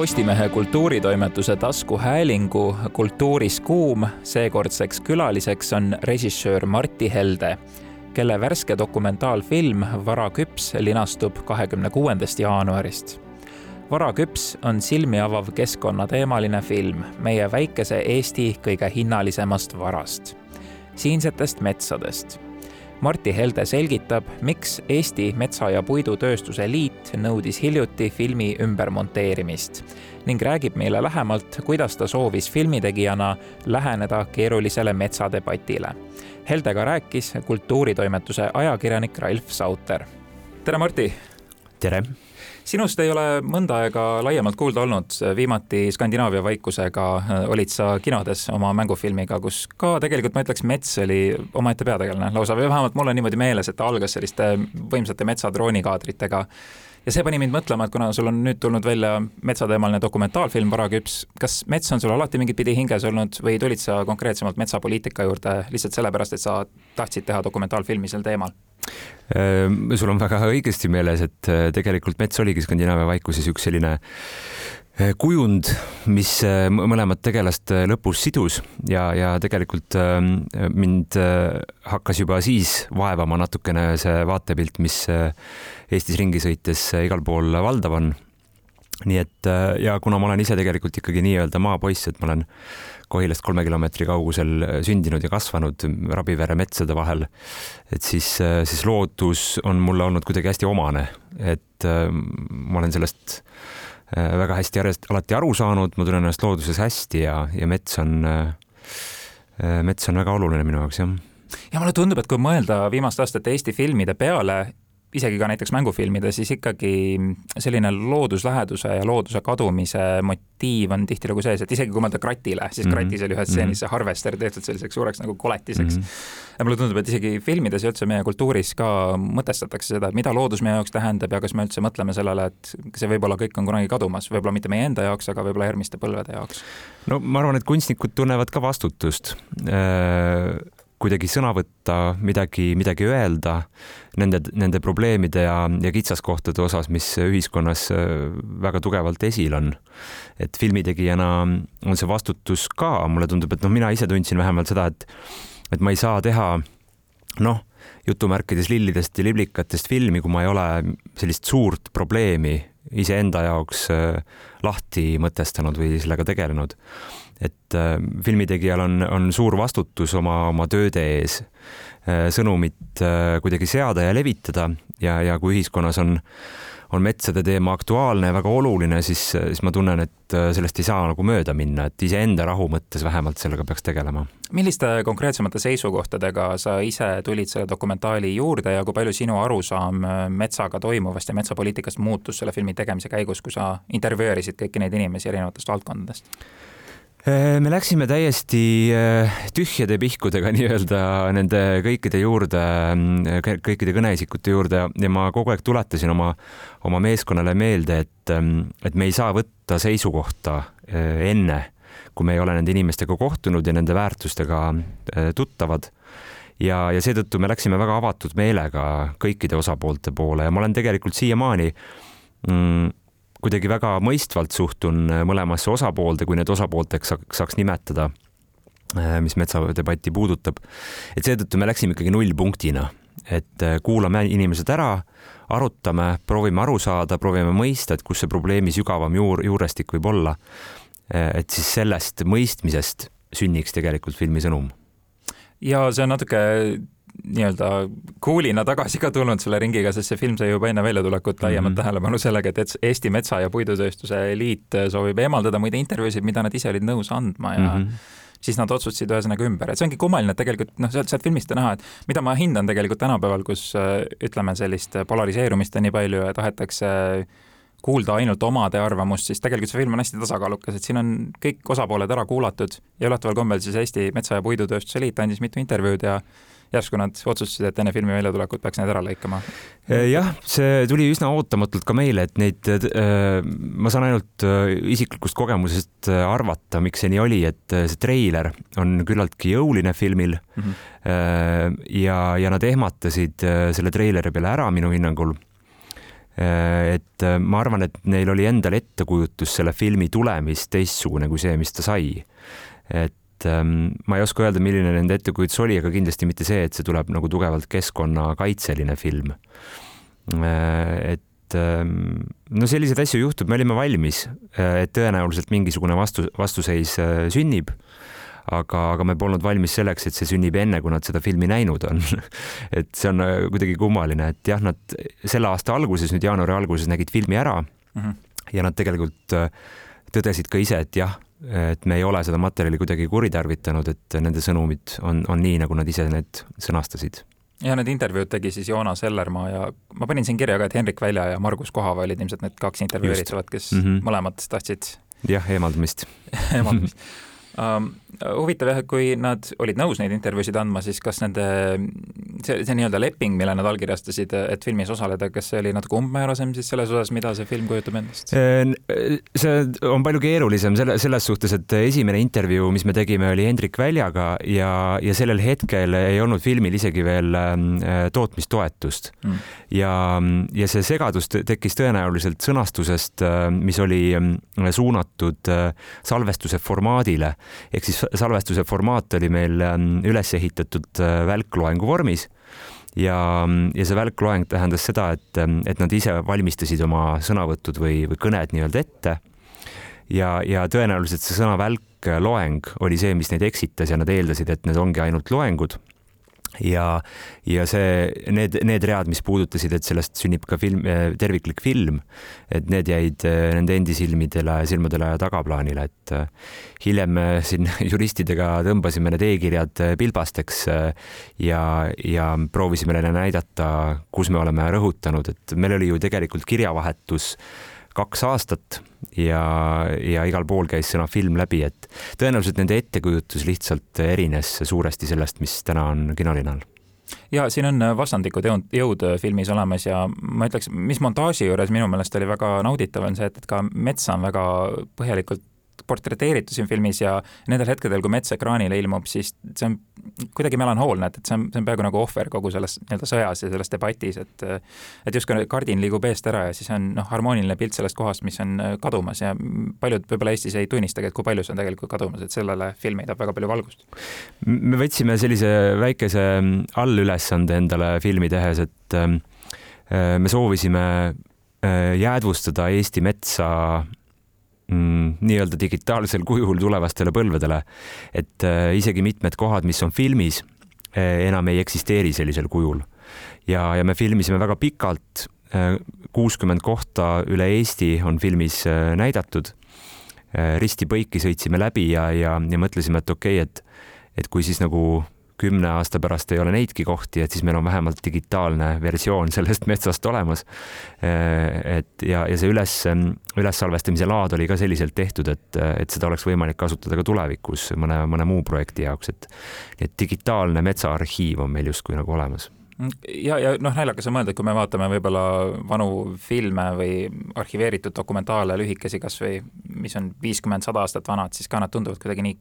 Postimehe kultuuritoimetuse taskuhäälingu Kultuuris kuum seekordseks külaliseks on režissöör Martti Helde, kelle värske dokumentaalfilm Vara küps linastub kahekümne kuuendast jaanuarist. vara küps on silmi avav keskkonnateemaline film meie väikese Eesti kõige hinnalisemast varast, siinsetest metsadest Martti Helde selgitab, miks Eesti Metsa- ja Puidutööstuse Liit nõudis hiljuti filmi ümbermonteerimist ning räägib meile lähemalt, kuidas ta soovis filmitegijana läheneda keerulisele metsadebatile. Heldega rääkis kultuuritoimetuse ajakirjanik Ralf Sauter. tere, Martti! tere! Sinust ei ole mõnda aega laiemalt kuulda olnud, viimati Skandinaavia vaikusega äh, olid sa kinodes oma mängufilmiga, kus ka tegelikult ma ütleks, mets oli omaette peategelane lausa. Või vähemalt mul on niimoodi meeles, et ta algas selliste võimsate metsadroonikaadritega ja see pani mind mõtlema, et kuna sul on nüüd tulnud välja metsateemaline dokumentaalfilm Varaküps, kas mets on sul alati mingit pidi hinges olnud või tulid sa konkreetsemalt metsapoliitika juurde lihtsalt sellepärast, et sa tahtsid teha dokumentaalfilmi sel teemal? Ehm, sul on väga õigesti meeles, et äh, tegelikult mets oligi Skandinaavia vaikuses üks selline kujund, mis äh, mõlemat tegelast lõpus sidus ja, ja tegelikult ähm, mind hakkas juba siis vaevama natukene see vaatepilt, mis Eestis ringi sõites igal pool valdav on. nii et ja kuna ma olen ise tegelikult ikkagi nii-öelda maapoiss, et ma olen Kohilast kolme kilomeetri kaugusel äh, sündinud ja kasvanud Rabivere metsade vahel. et siis, äh, siis loodus on mulle olnud kuidagi hästi omane, et äh, ma olen sellest väga hästi järjest alati aru saanud, ma tunnen ennast looduses hästi ja, ja mets on, mets on väga oluline minu jaoks, jah. Ja mulle tundub, et kui mõelda viimaste aastate Eesti filmide peale, isegi ka näiteks mängufilmides, siis ikkagi selline loodusläheduse ja looduse kadumise motiiv on tihtilugu sees, et isegi kui mõelda Kratile, siis mm -hmm. Kratis oli ühes stseenis mm -hmm. see harvester tehtud selliseks suureks nagu koletiseks mm. -hmm. ja mulle tundub, et isegi filmides ja üldse meie kultuuris ka mõtestatakse seda, et mida loodus meie jaoks tähendab ja kas me üldse mõtleme sellele, et see võib-olla kõik on kunagi kadumas, võib-olla mitte meie enda jaoks, aga võib-olla järgmiste põlvede jaoks. no ma arvan, et kunstnikud tunnevad ka vastutust äh, kuidagi sõna võtta, midagi, midagi öelda nende, nende probleemide ja, ja kitsaskohtade osas, mis ühiskonnas äh, väga tugevalt esil on. et filmitegijana on see vastutus ka, mulle tundub, et noh, mina ise tundsin vähemalt seda, et, et ma ei saa teha noh, jutumärkides lillidest ja liblikatest filmi, kui ma ei ole sellist suurt probleemi iseenda jaoks äh, lahti mõtestanud või sellega tegelenud et äh, filmitegijal on, on suur vastutus oma, oma tööde ees äh, sõnumit äh, kuidagi seada ja levitada ja, ja kui ühiskonnas on, on metsade teema aktuaalne ja väga oluline, siis, siis ma tunnen, et sellest ei saa nagu mööda minna, et iseenda rahu mõttes vähemalt sellega peaks tegelema. milliste konkreetsemate seisukohtadega sa ise tulid selle dokumentaali juurde ja kui palju sinu arusaam metsaga toimuvast ja metsapoliitikast muutus selle filmi tegemise käigus, kui sa intervjueerisid kõiki neid inimesi erinevatest valdkondadest? Äh, me läksime täiesti äh, tühjade pihkudega nii-öelda nende kõikide juurde, mm, kõikide kõneisikute juurde ja ma kogu aeg tuletasin oma, oma meeskonnale meelde, et, mm, et me ei saa võtta seisukohta äh, enne, kui me ei ole nende inimestega kohtunud ja nende väärtustega tuttavad. Ja, ja seetõttu me läksime väga avatud meelega kõikide osapoolte poole ja ma olen tegelikult siiamaani mm, kuidagi väga mõistvalt suhtun äh, mõlemasse osapoolde, kui need osapoolteks saaks nimetada, äh, mis metsadebatti puudutab. et seetõttu me läksime ikkagi nullpunktina, et äh, kuulame inimesed ära, arutame, proovime aru saada, proovime mõista, et kus see probleemi sügavam juur, juurestik võib olla. et siis sellest mõistmisest sünniks tegelikult filmi sõnum. ja see on natuke nii-öelda cool'ina tagasi ka tulnud selle ringiga, sest see film sai juba enne väljatulekut laiemat mm -hmm. tähelepanu sellega, et Eesti Metsa- ja Puidutööstuse Liit soovib eemaldada muide intervjuusid, mida nad ise olid nõus andma ja mm -hmm siis nad otsustasid ühesõnaga ümber, et see ongi kummaline, et tegelikult noh, sealt, sealt filmist on näha, et mida ma hindan tegelikult tänapäeval, kus ütleme, sellist polariseerumist on nii palju ja tahetakse kuulda ainult omade arvamust, siis tegelikult see film on hästi tasakaalukas, et siin on kõik osapooled ära kuulatud ja üllataval kombel siis Eesti Metsa- ja Puidutööstuse Liit andis mitu intervjuud ja järsku nad otsustasid, et enne filmi väljatulekut peaks need ära lõikama? Äh, jah, see tuli üsna ootamatult ka meile, et neid, äh, ma saan ainult äh, isiklikust kogemusest arvata, miks see nii oli, et see treiler on küllaltki jõuline filmil mm. -hmm. ja, ja nad ehmatasid selle treileri peale ära minu hinnangul et ma arvan, et neil oli endal ettekujutus selle filmi tulemist teistsugune kui see, mis ta sai. et ähm, ma ei oska öelda, milline nende ettekujutus oli, aga kindlasti mitte see, et see tuleb nagu tugevalt keskkonnakaitseline film. et ähm, no selliseid asju juhtub, me olime valmis, et tõenäoliselt mingisugune vastu, vastuseis sünnib aga, aga me polnud valmis selleks, et see sünnib enne, kui nad seda filmi näinud on et see on äh, kuidagi kummaline, et jah, nad selle aasta alguses, nüüd jaanuari alguses nägid filmi ära mm -hmm. ja nad tegelikult äh, tõdesid ka ise, et jah, et me ei ole seda materjali kuidagi kuritarvitanud, et nende sõnumid on, on nii, nagu nad ise need sõnastasid. Ja need intervjuud tegi siis Joonas Ellermaa ja ma panin siin kirja ka, et Henrik Välja ja Margus Kohava olid ilmselt need kaks intervjueeritavat, kes mm -hmm. mõlemad tahtsid jah, eemaldumist eemaldumist um, huvitav jah, et kui nad olid nõus neid intervjuusid andma, siis kas nende, see, see nii-öelda leping, mille nad allkirjastasid, et filmis osaleda, kas see oli natuke umbmäärasem siis selles osas, mida see film kujutab endast? see on palju keerulisem selle, selles suhtes, et esimene intervjuu, mis me tegime, oli Hendrik Väljaga ja, ja sellel hetkel ei olnud filmil isegi veel äh, tootmistoetust mm. ja, ja see segadus tekkis tõenäoliselt sõnastusest, äh, mis oli äh, suunatud äh, salvestuse formaadile ehk siis salvestuse formaat oli meil ähm, üles ehitatud äh, välkloengu vormis ja, ja see välkloeng tähendas seda, et, ähm, et nad ise valmistasid oma sõnavõtud või, või kõned nii-öelda ette. ja, ja tõenäoliselt see sõna välkloeng oli see, mis neid eksitas ja nad eeldasid, et need ongi ainult loengud ja, ja see, need, need read, mis puudutasid, et sellest sünnib ka film, eh, terviklik film, et need jäid eh, nende endi silmidele, silmadele tagaplaanile, et eh, hiljem siin juristidega tõmbasime need e-kirjad pilbasteks ja, ja proovisime neile näidata, kus me oleme rõhutanud, et meil oli ju tegelikult kirjavahetus kaks aastat ja, ja igal pool käis sõna film läbi, et tõenäoliselt nende ettekujutus lihtsalt erines suuresti sellest, mis täna on kinolinal ja siin on vastandlikud jõud, jõud filmis olemas ja ma ütleks, mis montaaži juures minu meelest oli väga nauditav, on see, et, et ka metsa on väga põhjalikult portreteeritud siin filmis ja nendel hetkedel, kui mets ekraanile ilmub, siis see on kuidagi melanhoolne, et, et see on, see on peaaegu nagu ohver kogu selles nii-öelda sõjas ja selles debatis, et et justkui kardin liigub eest ära ja siis on noh, harmooniline pilt sellest kohast, mis on kadumas ja paljud võib-olla Eestis ei tunnistagi, et kui palju see on tegelikult kadumas, et sellele film heidab väga palju valgust. me võtsime sellise väikese allülesande endale filmi tehes, et äh, me soovisime äh, jäädvustada Eesti metsa mm, nii-öelda digitaalsel kujul tulevastele põlvedele. et äh, isegi mitmed kohad, mis on filmis äh,, enam ei eksisteeri sellisel kujul. ja, ja me filmisime väga pikalt äh,, kuuskümmend kohta üle Eesti on filmis äh, näidatud äh,. risti-põiki sõitsime läbi ja, ja, ja mõtlesime, et okei okay,, et, et kui siis nagu kümne aasta pärast ei ole neidki kohti, et siis meil on vähemalt digitaalne versioon sellest metsast olemas. et ja, ja see üles, ülessalvestamise laad oli ka selliselt tehtud, et, et seda oleks võimalik kasutada ka tulevikus mõne, mõne muu projekti jaoks, et, et digitaalne metsaarhiiv on meil justkui nagu olemas ja, ja noh, naljakas on mõelda, et kui me vaatame võib-olla vanu filme või arhiveeritud dokumentaale, lühikesi kasvõi, mis on viiskümmend, sada aastat vanad, siis ka nad tunduvad kuidagi nii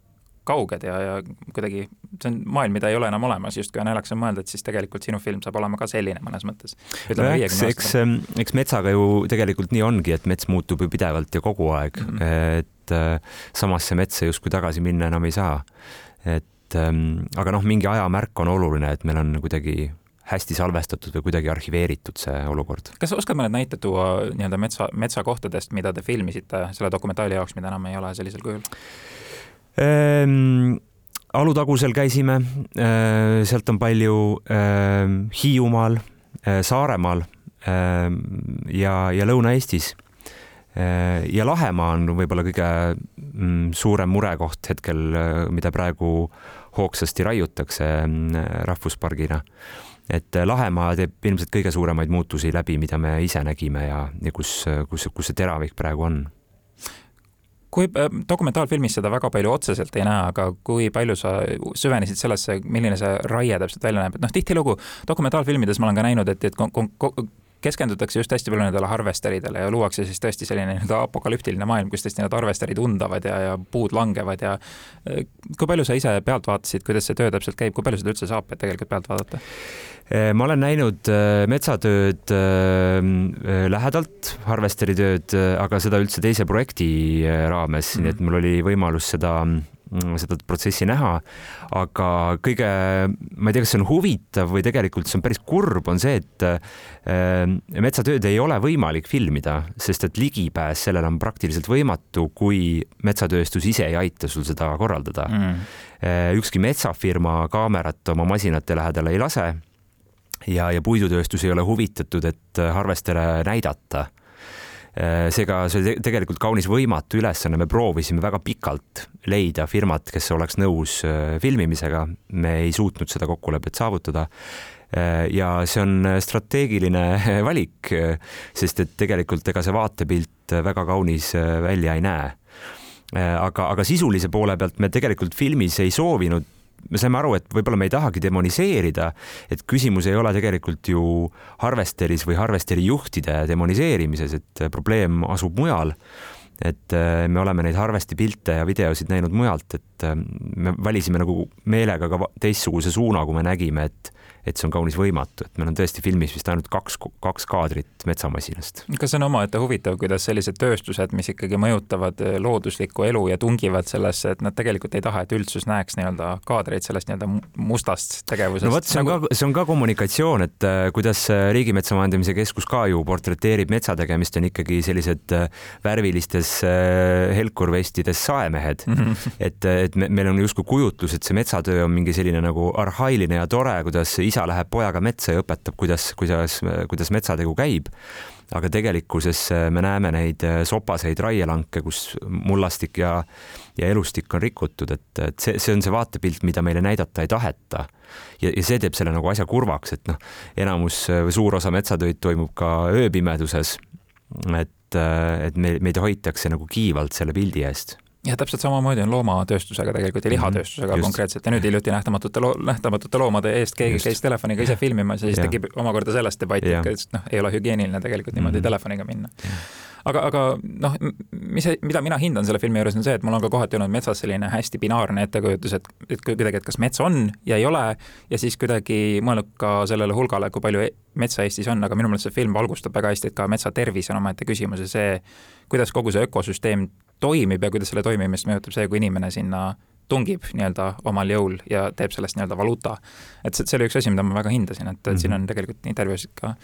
kauged ja, ja kuidagi see on maailm, mida ei ole enam olemas, justkui on naljakas mõelda, et siis tegelikult sinu film saab olema ka selline mõnes mõttes. eks, eks, eks metsaga ju tegelikult nii ongi, et mets muutub ju pidevalt ja kogu aeg mm, -hmm. et äh, samasse metsa justkui tagasi minna enam ei saa. et ähm, aga noh, mingi ajamärk on oluline, et meil on kuidagi hästi salvestatud või kuidagi arhiveeritud see olukord. kas sa oskad mõned näited tuua nii-öelda metsa, metsakohtadest, mida te filmisite selle dokumentaali jaoks, mida enam ei ole sellisel kujul? Ehm, Alutagusel käisime, ehm, sealt on palju ehm, Hiiumaal, Saaremaal ja, ja Lõuna-Eestis. ja Lahemaa on võib-olla kõige mm, suurem murekoht hetkel, mida praegu hoogsasti raiutakse rahvuspargina. et Lahemaa teeb ilmselt kõige suuremaid muutusi läbi, mida me ise nägime ja, ja kus, kus, kus see teravik praegu on kui äh, dokumentaalfilmis seda väga palju otseselt ei näe, aga kui palju sa süvenesid sellesse, milline see raie täpselt välja näeb, et noh, tihtilugu dokumentaalfilmides ma olen ka näinud, et, et keskendutakse just hästi palju nendele harvesteridele ja luuakse siis tõesti selline nii-öelda apokalüptiline maailm, kus tõesti need harvesterid undavad ja, ja puud langevad ja äh, kui palju sa ise pealt vaatasid, kuidas see töö täpselt käib, kui palju seda üldse saab tegelikult pealt vaadata? Äh, ma olen näinud metsatööd lähedalt, harvesteri tööd, aga seda üldse teise projekti raames mm, -hmm. nii et mul oli võimalus seda seda protsessi näha. aga kõige, ma ei tea, kas see on huvitav või tegelikult see on päris kurb, on see, et äh, metsatööd ei ole võimalik filmida, sest et ligipääs sellele on praktiliselt võimatu, kui metsatööstus ise ei aita sul seda korraldada mm.. Äh, ükski metsafirma kaamerat oma masinate lähedale ei lase ja, ja puidutööstus ei ole huvitatud, et harvestere näidata Äh, seega see oli tegelikult kaunis võimatu ülesanne, me proovisime väga pikalt leida firmat, kes oleks nõus äh, filmimisega, me ei suutnud seda kokkulepet saavutada. Äh, ja see on strateegiline valik, sest et tegelikult ega see vaatepilt väga kaunis välja ei näe. aga, aga sisulise poole pealt me tegelikult filmis ei soovinud me saime aru, et võib-olla me ei tahagi demoniseerida, et küsimus ei ole tegelikult ju harvesteris või harvesteri juhtide demoniseerimises, et probleem asub mujal. et äh, me oleme neid harvesti pilte ja videosid näinud mujalt, et äh, me valisime nagu meelega ka teistsuguse suuna, kui me nägime, et et see on kaunis võimatu, et meil on tõesti filmis vist ainult kaks, kaks kaadrit metsamasinast. kas see on omaette huvitav, kuidas sellised tööstused, mis ikkagi mõjutavad eh, looduslikku elu ja tungivad sellesse, et nad tegelikult ei taha, et üldsus näeks nii-öelda kaadreid sellest nii-öelda mustast tegevusest? no vot, see on nagu... ka, see on ka kommunikatsioon, et äh, kuidas Riigimetsa Majandamise Keskus ka ju portreteerib metsategemist, on ikkagi sellised äh, värvilistes äh, helkurvestides saemehed mm. -hmm. et, et me, meil on justkui kujutlus, et see metsatöö on mingi selline nagu arhailine ja tore, kuidas isa läheb pojaga metsa ja õpetab, kuidas, kuidas, kuidas metsategu käib. aga tegelikkuses äh, me näeme neid äh, sopaseid raielanke, kus mullastik ja, ja elustik on rikutud, et, et see, see on see vaatepilt, mida meile näidata ei taheta. ja, ja see teeb selle nagu asja kurvaks, et noh, enamus või suur osa metsatöid toimub ka ööpimeduses. et, et me, meid hoitakse nagu kiivalt selle pildi eest ja täpselt samamoodi on loomatööstusega tegelikult ja lihatööstusega mm -hmm. konkreetselt ja nüüd hiljuti nähtamatute loo-, nähtamatute loomade eest keegi Just. käis telefoniga ise filmimas ja siis ja. tekib omakorda sellest debatti, et noh, ei ole hügieeniline tegelikult niimoodi mm -hmm. telefoniga minna. aga, aga noh, mis, mida mina hindan selle filmi juures on see, et mul on ka kohati olnud metsas selline hästi binaarne ettekujutus, et, et kuidagi, et kas mets on ja ei ole ja siis kuidagi mõelnud ka sellele hulgale, kui palju metsa Eestis on, aga minu meelest see film valgustab väga hästi, et ka metsa tervis on omaette küsimus ja see, kuidas kogu see ökosüsteem toimib ja kuidas selle toimimist mõjutab see, kui inimene sinna tungib nii-öelda omal jõul ja teeb sellest nii-öelda valuuta. et see, see oli üks asi, mida ma väga hindasin, et, et mm -hmm. siin mhm. on tegelikult intervjuusid ka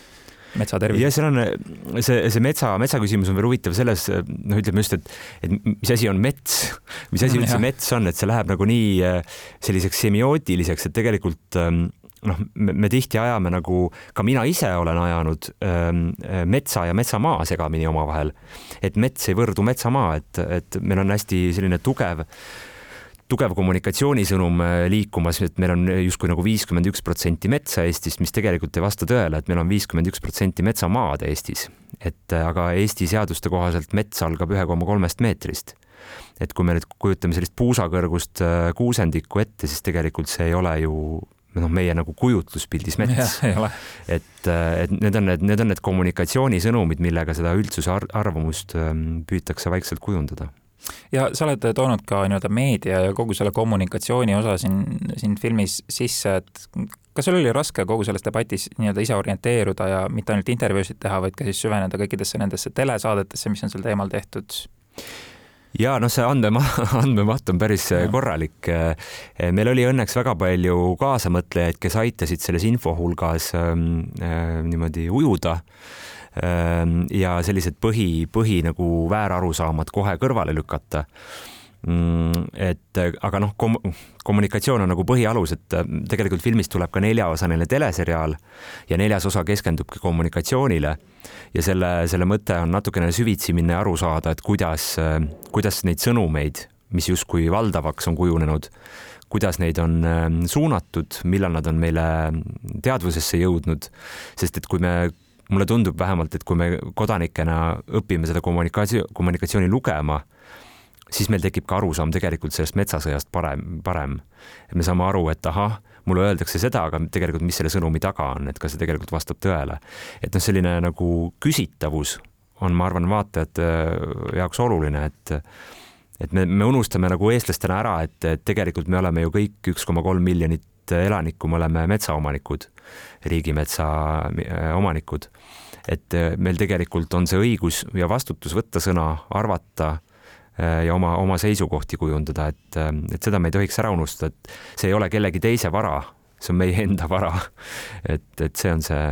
metsa tervis. ja seal on see, see metsa, metsa küsimus on veel huvitav selles, noh, ütleme just, et, et mis asi on mets, mis asi üldse mets on, et see läheb nagu nii äh, selliseks semiootiliseks, et tegelikult ähm, noh, me tihti ajame nagu, ka mina ise olen ajanud ähm, metsa ja metsamaa segamini omavahel. et mets ei võrdu metsamaa, et, et meil on hästi selline tugev tugev kommunikatsioonisõnum äh, liikumas, et meil on justkui nagu viiskümmend üks protsenti metsa Eestist, mis tegelikult ei vasta tõele, et meil on viiskümmend üks protsenti metsamaad Eestis. et äh, aga Eesti seaduste kohaselt mets algab ühe koma kolmest meetrist. et kui me nüüd kujutame sellist puusakõrgust äh, kuusendikku ette, siis tegelikult see ei ole ju noh, meie nagu kujutluspildis mets. et, äh, et need on need, need on need kommunikatsioonisõnumid, millega seda üldsuse ar arvamust ähm, püütakse vaikselt kujundada ja sa oled toonud ka nii-öelda meedia ja kogu selle kommunikatsiooni osa siin, siin filmis sisse, et kas sul oli raske kogu selles debatis nii-öelda ise orienteeruda ja mitte ainult intervjuusid teha, vaid ka siis süveneda kõikidesse nendesse telesaadetesse, mis on sel teemal tehtud? Ja noh, see andmema-, andmemaht on päris ja. korralik. meil oli õnneks väga palju kaasamõtlejaid, kes aitasid selles info hulgas ähm, äh, niimoodi ujuda ähm, ja sellised põhi, põhi nagu väärarusaamad kohe kõrvale lükata et aga noh kom, kommunikatsioon on nagu põhialus, et äh, tegelikult filmist tuleb ka neljaosaline teleseriaal ja neljas osa keskendubki kommunikatsioonile. Ja selle, selle mõte on natukene süvitsi minna ja aru saada, et kuidas, äh, kuidas neid sõnumeid, mis justkui valdavaks on kujunenud, kuidas neid on äh, suunatud, millal nad on meile teadvusesse jõudnud, sest et kui me mulle tundub vähemalt, et kui me kodanikena õpime seda kommunikatsiooni, kommunikatsiooni lugema siis meil tekib ka arusaam tegelikult sellest metsasõjast parem, parem. et me saame aru, et ahah, mulle öeldakse seda, aga tegelikult, mis selle sõnumi taga on, et kas see tegelikult vastab tõele. et noh, selline nagu küsitavus on, ma arvan, vaatajate jaoks oluline, et et me, me unustame nagu eestlastena ära, et, tegelikult me oleme ju kõik üks koma kolm miljonit elanikku, me oleme metsaomanikud, riigimetsa äh, omanikud. et äh, meil tegelikult on see õigus ja vastutus võtta sõna, arvata äh, ja oma, oma seisukohti kujundada, et, et seda me ei tohiks ära unustada, et see ei ole kellegi teise vara, see on meie enda vara. et, et see on see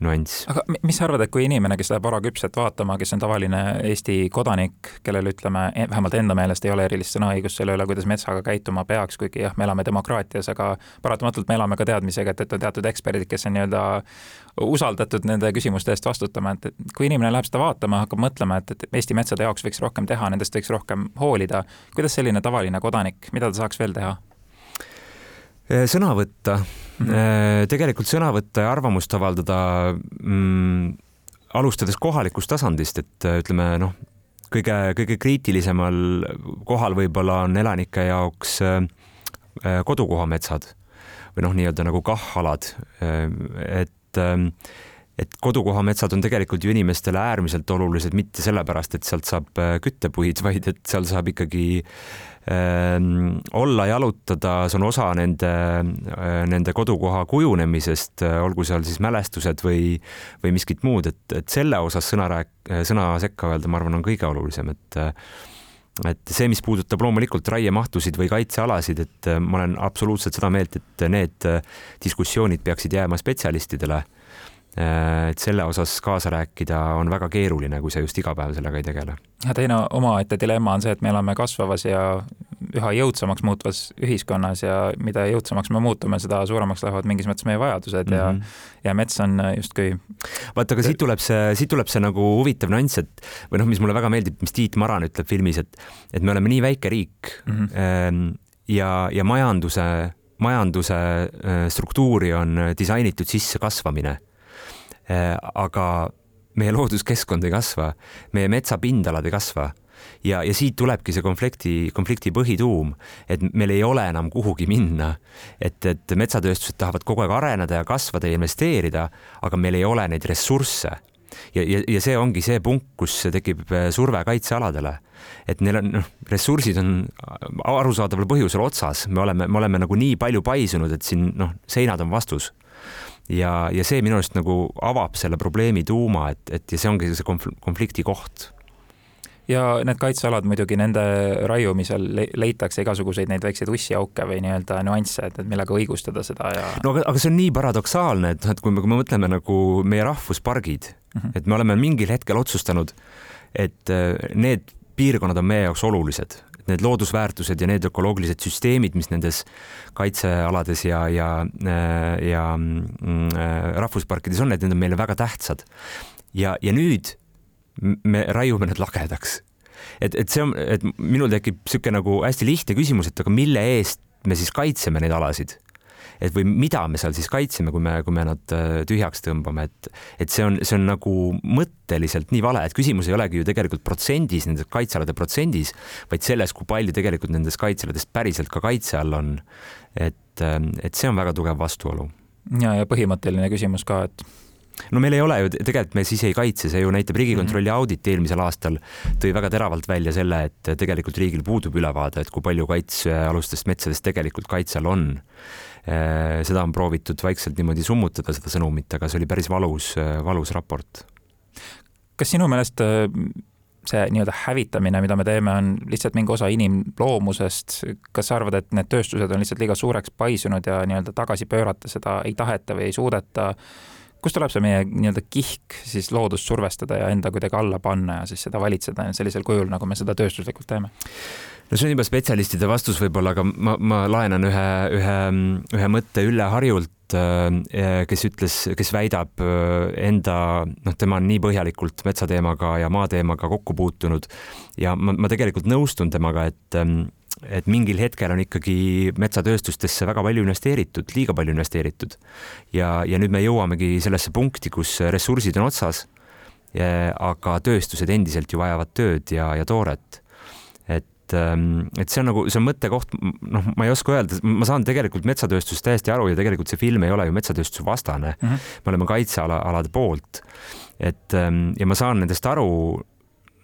nüanss. aga mis sa arvad, et kui inimene, kes läheb varaküpset vaatama, kes on tavaline Eesti kodanik, kellel ütleme, e-, vähemalt enda meelest ei ole erilist sõnaõigust selle üle, kuidas metsaga käituma peaks, kuigi jah, me elame demokraatias, aga paratamatult me elame ka teadmisega, et, et on teatud eksperdid, kes on nii-öelda usaldatud nende küsimuste eest vastutama, et, et kui inimene läheb seda vaatama, hakkab mõtlema, et, et Eesti metsade jaoks võiks rohkem teha, nendest võiks rohkem hoolida, kuidas selline tavaline kodanik, mida ta saaks veel teha? Sõna võtta mm, -hmm. tegelikult sõna võtta ja arvamust avaldada mm, alustades kohalikust tasandist, et äh, ütleme noh, kõige, kõige kriitilisemal kohal võib-olla on elanike jaoks äh, kodukohametsad või noh, nii-öelda nagu KAH-alad, et et kodukohametsad on tegelikult ju inimestele äärmiselt olulised mitte sellepärast, et sealt saab küttepuid, vaid et seal saab ikkagi äh, olla, jalutada, see on osa nende, äh, nende kodukoha kujunemisest, äh, olgu seal siis mälestused või, või miskit muud, et, et selle osas sõna rääk-, sõna sekka öelda, ma arvan, on kõige olulisem, et et see, mis puudutab loomulikult raiemahtusid või kaitsealasid, et ma olen absoluutselt seda meelt, et need diskussioonid peaksid jääma spetsialistidele Äh, et selle osas kaasa rääkida on väga keeruline, kui sa just iga päev sellega ei tegele. ja teine omaette dilemma on see, et me elame kasvavas ja üha jõudsamaks muutvas ühiskonnas ja mida jõudsamaks me muutume, seda suuremaks lähevad mingis mõttes meie vajadused mm -hmm. ja mhm. ja mets on justkui vaata, aga siit tuleb see, siit tuleb see nagu huvitav nüanss, et või noh, mis mulle väga meeldib, mis Tiit Maran ütleb filmis, et et me oleme nii väike riik mm -hmm. ja, ja majanduse, majanduse äh, struktuuri on disainitud sisse kasvamine Äh, aga meie looduskeskkond ei kasva, meie metsapindalad ei kasva ja, ja siit tulebki see konflikti, konflikti põhituum, et meil ei ole enam kuhugi minna. et, et metsatööstused tahavad kogu aeg areneda ja kasvada ja investeerida, aga meil ei ole neid ressursse. ja, ja, ja see ongi see punkt, kus tekib äh, surve kaitsealadele. et neil on, noh, ressursid on arusaadaval põhjusel otsas, me oleme, me oleme nagu nii palju paisunud, et siin noh, seinad on vastus ja, ja see minu arust nagu avab selle probleemi tuuma, et, et ja see ongi see konfl konflikti koht ja need kaitsealad muidugi nende raiumisel leitakse igasuguseid neid väikseid ussiauke või nii-öelda nüansse, et, millega õigustada seda ja. no aga, aga see on nii paradoksaalne, et, et kui me, kui me mõtleme nagu meie rahvuspargid mm, -hmm. et me oleme mingil hetkel otsustanud, et äh, need piirkonnad on meie jaoks olulised, need loodusväärtused ja need ökoloogilised süsteemid, mis nendes kaitsealades ja, ja, ja mm, rahvusparkides on, et need on meile väga tähtsad. ja, ja nüüd me raiume need lagedaks. et, et see on, et minul tekib niisugune nagu hästi lihtne küsimus, et aga mille eest me siis kaitseme neid alasid et või mida me seal siis kaitseme, kui me, kui me nad äh, tühjaks tõmbame, et, et see on, see on nagu mõtteliselt nii vale, et küsimus ei olegi ju tegelikult protsendis, nendes kaitsealade protsendis, vaid selles, kui palju tegelikult nendest kaitsealadest päriselt ka kaitse all on. et, ähm, et see on väga tugev vastuolu. ja, ja põhimõtteline küsimus ka, et no meil ei ole ju, tegelikult me siis ei kaitse, see ju näitab Riigikontrolli mhm. audit eelmisel aastal tõi väga teravalt välja selle, et tegelikult riigil puudub ülevaade, et kui palju kaitsealustest metsadest tegelikult kaitse all on. Äh, seda on proovitud vaikselt niimoodi summutada, seda sõnumit, aga see oli päris valus, äh, valus raport. kas sinu meelest äh, see nii-öelda hävitamine, mida me teeme, on lihtsalt mingi osa inimloomusest. kas sa arvad, et need tööstused on lihtsalt liiga suureks paisunud ja nii-öelda tagasi pöörata seda ei taheta või ei suudeta? kust tuleb see meie nii-öelda kihk siis loodust survestada ja enda kuidagi alla panna ja siis seda valitseda sellisel kujul, nagu me seda tööstuslikult teeme? No see on juba spetsialistide vastus võib-olla, aga ma, ma laenan ühe, ühe, ühe mõtte Ülle Harjult, äh, kes ütles, kes väidab äh, enda, noh, tema on nii põhjalikult metsateemaga ja maateemaga kokku puutunud ja ma, ma tegelikult nõustun temaga, et ähm, et mingil hetkel on ikkagi metsatööstustesse väga palju investeeritud, liiga palju investeeritud. ja, ja nüüd me jõuamegi sellesse punkti, kus ressursid on otsas. aga tööstused endiselt ju vajavad tööd ja, ja tooret et, ähm, et see on nagu, see on mõttekoht, noh, ma ei oska öelda, ma saan tegelikult metsatööstusest täiesti aru ja tegelikult see film ei ole ju metsatööstuse vastane mm. -hmm. me oleme kaitseala, alade poolt. et ähm, ja ma saan nendest aru,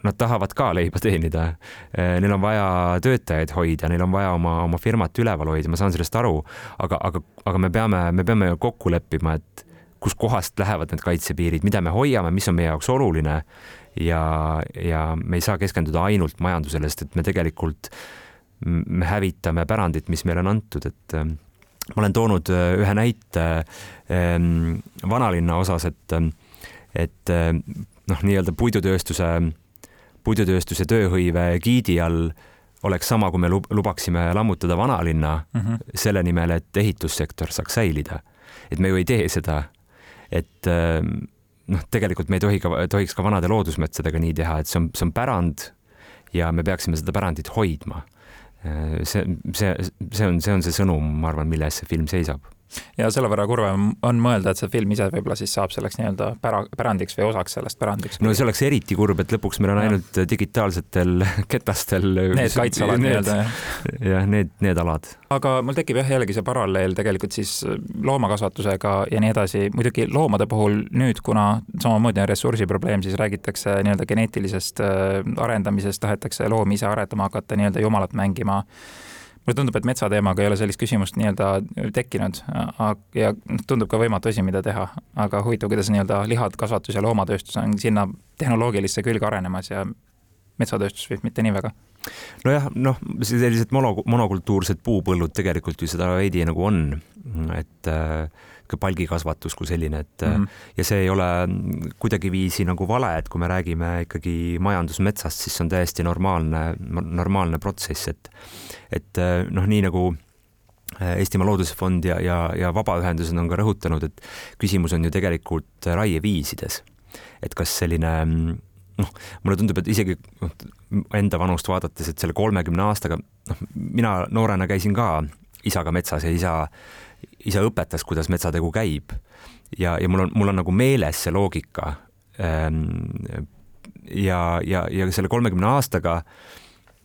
nad tahavad ka leiba teenida. Äh, neil on vaja töötajaid hoida, neil on vaja oma, oma firmat üleval hoida, ma saan sellest aru, aga, aga, aga me peame, me peame kokku leppima, et kuskohast lähevad need kaitsepiirid, mida me hoiame, mis on meie jaoks oluline ja, ja me ei saa keskenduda ainult majandusele, sest et me tegelikult, me hävitame pärandit, mis meile on antud, et ähm, ma olen toonud äh, ühe näite ähm, vanalinna osas, et, ähm, et noh, nii-öelda puidutööstuse, puidutööstuse tööhõive giidi all oleks sama, kui me lubaksime lammutada vanalinna mm -hmm. selle nimel, et ehitussektor saaks säilida. et me ju ei tee seda. et noh, tegelikult me ei tohi ka, tohiks ka vanade loodusmetsadega nii teha, et see on, see on pärand ja me peaksime seda pärandit hoidma. see, see, see on, see on see sõnum, ma arvan, mille eest see film seisab ja selle võrra kurvem on mõelda, et see film ise võib-olla siis saab selleks nii-öelda pära, pärandiks või osaks sellest pärandiks. no see oleks eriti kurb, et lõpuks meil on ja. ainult digitaalsetel ketastel. Need kaitsealad nii-öelda jah. jah, need, need alad. aga mul tekib jah, jällegi see paralleel tegelikult siis loomakasvatusega ja nii edasi. muidugi loomade puhul nüüd, kuna samamoodi on ressursiprobleem, siis räägitakse nii-öelda geneetilisest äh, arendamisest, tahetakse loomi ise aretama hakata, nii-öelda jumalat mängima mulle tundub, et metsateemaga ei ole sellist küsimust nii-öelda tekkinud ja tundub ka võimatu asi, mida teha, aga huvitav, kuidas nii-öelda lihakasvatus ja loomatööstus on sinna tehnoloogilisse külge arenemas ja metsatööstus vist mitte nii väga nojah, noh, sellised mono, monokultuursed puupõllud tegelikult ju seda veidi nagu on, et äh, palgikasvatus kui selline, et mm -hmm. ja see ei ole kuidagiviisi nagu vale, et kui me räägime ikkagi majandusmetsast, siis see on täiesti normaalne, normaalne protsess, et et noh, nii nagu Eestimaa Looduse Fond ja, ja, ja vabaühendused on ka rõhutanud, et küsimus on ju tegelikult raieviisides. et kas selline noh, mulle tundub, et isegi noh, enda vanust vaadates, et selle kolmekümne aastaga, noh, mina noorena käisin ka isaga metsas ja isa isa õpetas, kuidas metsategu käib ja, ja mul on, mul on nagu meeles see loogika. Ehm, ja, ja, ja selle kolmekümne aastaga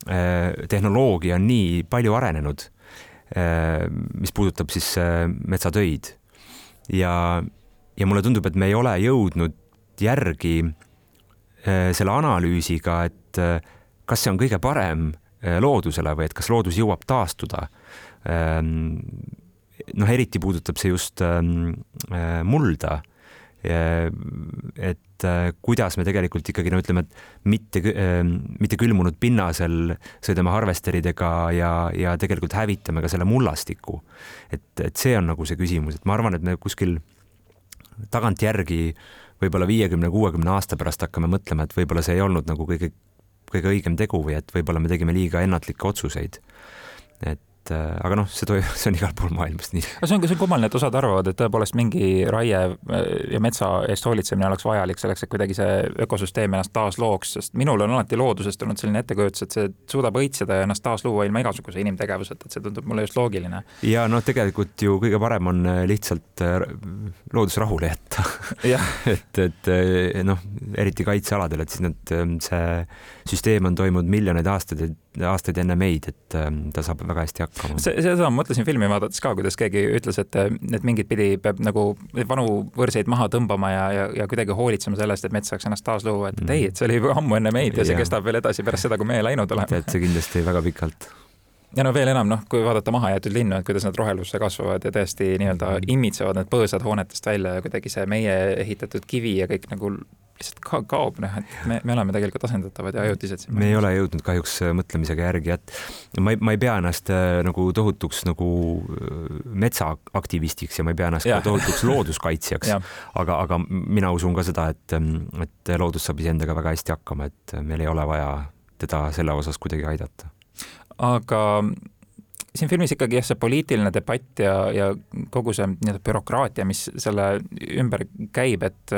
eh, tehnoloogia on nii palju arenenud, eh, mis puudutab siis eh, metsatöid ja, ja mulle tundub, et me ei ole jõudnud järgi selle analüüsiga, et kas see on kõige parem loodusele või et kas loodus jõuab taastuda ehm, noh, eriti puudutab see just ähm, äh, mulda. et äh, kuidas me tegelikult ikkagi no ütleme, et mitte äh,, mitte külmunud pinnasel sõidame harvesteridega ja, ja tegelikult hävitame ka selle mullastiku. et, et see on nagu see küsimus, et ma arvan, et me kuskil tagantjärgi võib-olla viiekümne, kuuekümne aasta pärast hakkame mõtlema, et võib-olla see ei olnud nagu kõige, kõige õigem tegu või et võib-olla me tegime liiga ennatlikke otsuseid. et et äh, aga noh, see toimub, see on igal pool maailmas nii. aga see on, see on kummaline, et osad arvavad, et tõepoolest mingi raie äh, ja metsa eest hoolitsemine oleks vajalik selleks, et kuidagi see ökosüsteem ennast taaslooks, sest minul on alati loodusest olnud selline ettekujutus, et see suudab õitseda ja ennast taasluua ilma igasuguse inimtegevuseta, et see tundub mulle just loogiline. ja noh, tegelikult ju kõige parem on äh, lihtsalt loodus rahule jätta et, et noh, eriti kaitsealadel, et siis need, see süsteem on toimunud miljoneid aastaid, aastaid enne meid, et ta saab väga hästi hakkama see, seda ma mõtlesin filmi vaadates ka, kuidas keegi ütles, et, et mingit pidi peab nagu vanu võrseid maha tõmbama ja, ja, ja kuidagi hoolitsema sellest, et mets saaks ennast taas luua, et mm. ei, et see oli juba ammu enne meid ja see ja. kestab veel edasi pärast seda, kui meie läinud oleme. tead, see kindlasti väga pikalt ja no veel enam, noh, kui vaadata mahajäetud linnu, et kuidas nad rohelusse kasvavad ja tõesti nii-öelda imitsevad need põõsad hoonetest välja ja kuidagi see meie ehitatud kivi ja kõik nagu lihtsalt ka kaob, noh, et me, me oleme tegelikult asendatavad ja ajutised. me ei ole jõudnud kahjuks äh, mõtlemisega järgi, et ma ei, ma ei pea ennast äh, nagu tohutuks nagu äh, metsaaktivistiks ja ma ei pea ennast ja. ka tohutuks looduskaitsjaks aga, aga mina usun ka seda, et, et loodus saab iseendaga väga hästi hakkama, et meil ei ole vaja teda selle osas kuidagi aidata. aga siin filmis ikkagi jah, see poliitiline debatt ja, ja kogu see nii-öelda bürokraatia, mis selle ümber käib, et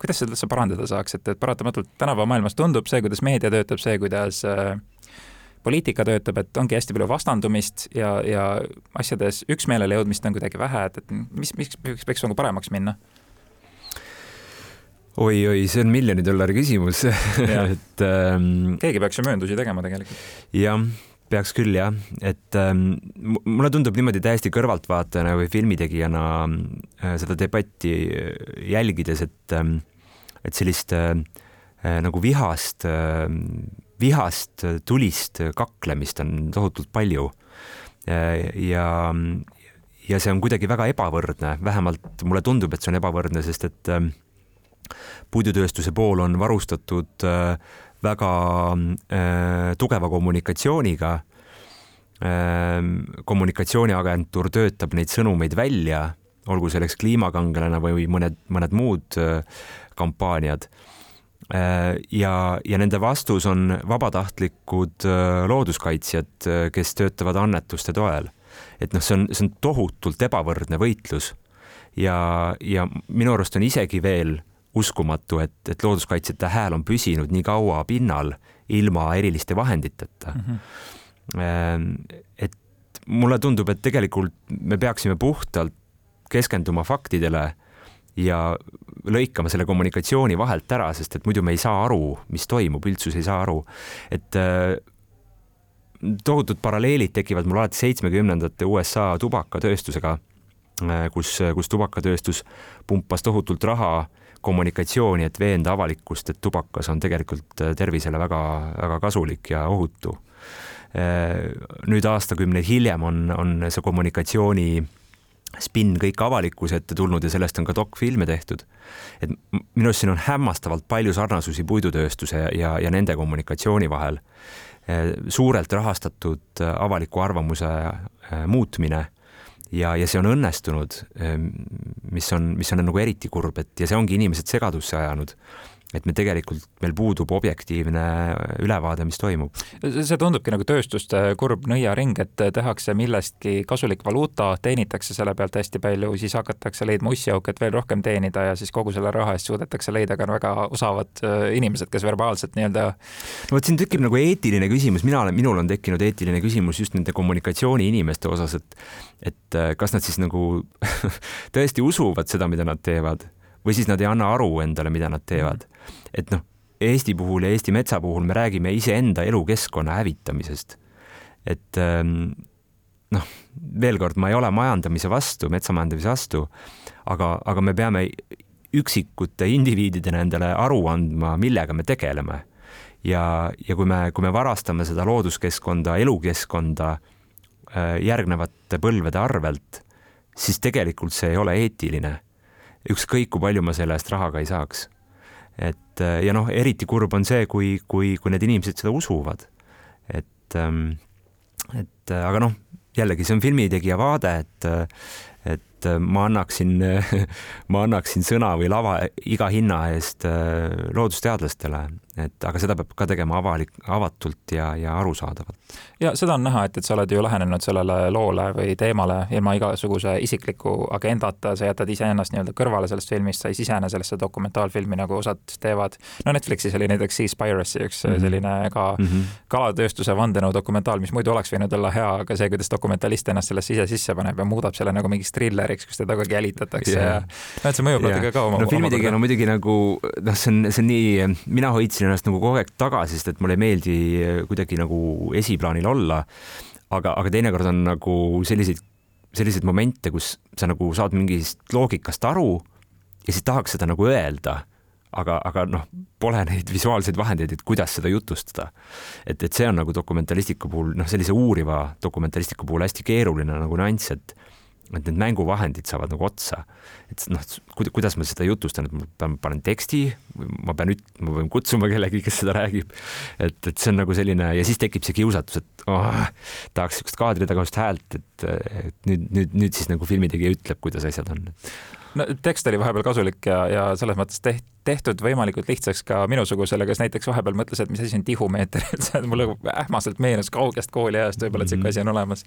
kuidas seda üldse parandada saaks, et, et paratamatult tänapäeva maailmas tundub see, kuidas meedia töötab, see, kuidas äh, poliitika töötab, et ongi hästi palju vastandumist ja, ja asjades üksmeelele jõudmist on kuidagi vähe, et, et mis, miks, miks peaks nagu paremaks minna? oi-oi, see on miljoni dollari küsimus et ähm, keegi peaks ju mööndusi tegema tegelikult. jah, peaks küll jah, et ähm, mulle tundub niimoodi täiesti kõrvaltvaatajana või filmitegijana äh, seda debatti jälgides, et ähm, et sellist äh, nagu vihast äh,, vihast tulist kaklemist on tohutult palju äh,. ja, ja see on kuidagi väga ebavõrdne, vähemalt mulle tundub, et see on ebavõrdne, sest et äh, puidutööstuse pool on varustatud äh, väga äh, tugeva kommunikatsiooniga äh,. kommunikatsiooniagentuur töötab neid sõnumeid välja, olgu selleks kliimakangelane või mõned, mõned muud äh, kampaaniad äh, ja, ja nende vastus on vabatahtlikud äh, looduskaitsjad, äh, kes töötavad annetuste toel. et noh, see on, see on tohutult ebavõrdne võitlus ja, ja minu arust on isegi veel uskumatu, et, et looduskaitsjate hääl on püsinud nii kaua pinnal ilma eriliste vahenditeta mm. -hmm. et mulle tundub, et tegelikult me peaksime puhtalt keskenduma faktidele ja lõikama selle kommunikatsiooni vahelt ära, sest et muidu me ei saa aru, mis toimub, üldsus ei saa aru. et äh, tohutud paralleelid tekivad mul alati seitsmekümnendate USA tubakatööstusega, äh, kus, kus tubakatööstus pumpas tohutult raha kommunikatsiooni, et veenda avalikkust, et tubakas on tegelikult äh, tervisele väga-väga kasulik ja ohutu. Nüüd aastakümneid hiljem on, on see kommunikatsiooni spinn kõik avalikkuse ette tulnud ja sellest on ka dokfilme tehtud. et minu arust siin on hämmastavalt palju sarnasusi puidutööstuse ja, ja nende kommunikatsiooni vahel. Äh, suurelt rahastatud avaliku arvamuse muutmine ja, ja see on õnnestunud, ehm, mis on, mis on nagu eriti kurb, et ja see ongi inimesed segadusse ajanud et me tegelikult, meil puudub objektiivne ülevaade, mis toimub. see tundubki nagu tööstuste kurb nõiaring, et tehakse millestki kasulik valuuta, teenitakse selle pealt hästi palju, siis hakatakse leidma ussiauke, et veel rohkem teenida ja siis kogu selle raha eest suudetakse leida ka väga osavad äh, inimesed, kes verbaalselt nii-öelda. no vot siin tekib nagu eetiline küsimus, mina olen, minul on tekkinud eetiline küsimus just nende kommunikatsiooniinimeste osas, et et äh, kas nad siis nagu tõesti usuvad seda, mida nad teevad või siis nad ei anna aru endale, mida nad teevad. et noh, Eesti puhul ja Eesti metsa puhul me räägime iseenda elukeskkonna hävitamisest. et ähm, noh, veel kord, ma ei ole majandamise vastu, metsamajandamise vastu, aga, aga me peame üksikute indiviididena endale aru andma, millega me tegeleme. ja, ja kui me, kui me varastame seda looduskeskkonda, elukeskkonda äh, järgnevate põlvede arvelt, siis tegelikult see ei ole eetiline ükskõik kui palju ma selle eest raha ka ei saaks. et äh, ja noh, eriti kurb on see, kui, kui, kui need inimesed seda usuvad. et, ähm, et äh, aga noh, jällegi see on filmitegija vaade, et, äh, et ma annaksin, ma annaksin sõna või lava iga hinna eest loodusteadlastele, et aga seda peab ka tegema avalik, avatult ja, ja arusaadavalt. ja seda on näha, et, et sa oled ju lähenenud sellele loole või teemale ilma igasuguse isikliku agendata, sa jätad iseennast nii-öelda kõrvale sellest filmist, sa ei sisene sellesse dokumentaalfilmi, nagu osad teevad. no Netflixis oli näiteks Seaspiracy üks mm -hmm. selline ka mm -hmm. kalatööstuse vandenõu dokumentaal, mis muidu oleks võinud olla hea, aga see, kuidas dokumentalist ennast sellesse ise sisse paneb ja muudab selle nagu mingiks trilleriks, kus teda kogu aeg jälitatakse yeah. ja noh, et see mõjub yeah. natuke ka oma. no filmitegijana muidugi nagu noh, see on, see on nii, mina hoidsin ennast nagu kogu aeg tagasi, sest et mulle ei meeldi kuidagi nagu esiplaanil olla. aga, aga teinekord on nagu selliseid, selliseid momente, kus sa nagu saad mingist loogikast aru ja siis tahaks seda nagu öelda aga, aga noh, pole neid visuaalseid vahendeid, et kuidas seda jutustada. et, et see on nagu dokumentalistiku puhul, noh, sellise uuriva dokumentalistiku puhul hästi keeruline nagu nüanss, et et need mänguvahendid saavad nagu otsa. et noh, kuidas ma seda jutustan, et ma pean, panen teksti, ma pean üt-, ma pean kutsuma kellegi, kes seda räägib. et, et see on nagu selline ja siis tekib see kiusatus, et oh, tahaks siukest kaadritagust häält, et, et nüüd, nüüd, nüüd siis nagu filmitegija ütleb, kuidas asjad on no tekst oli vahepeal kasulik ja, ja selles mõttes teht, tehtud võimalikult lihtsaks ka minusugusele, kes näiteks vahepeal mõtles, et mis asi on tihumeeter, et see mulle ähmaselt meenus kaugest kooliajast võib-olla, et niisugune asi on olemas.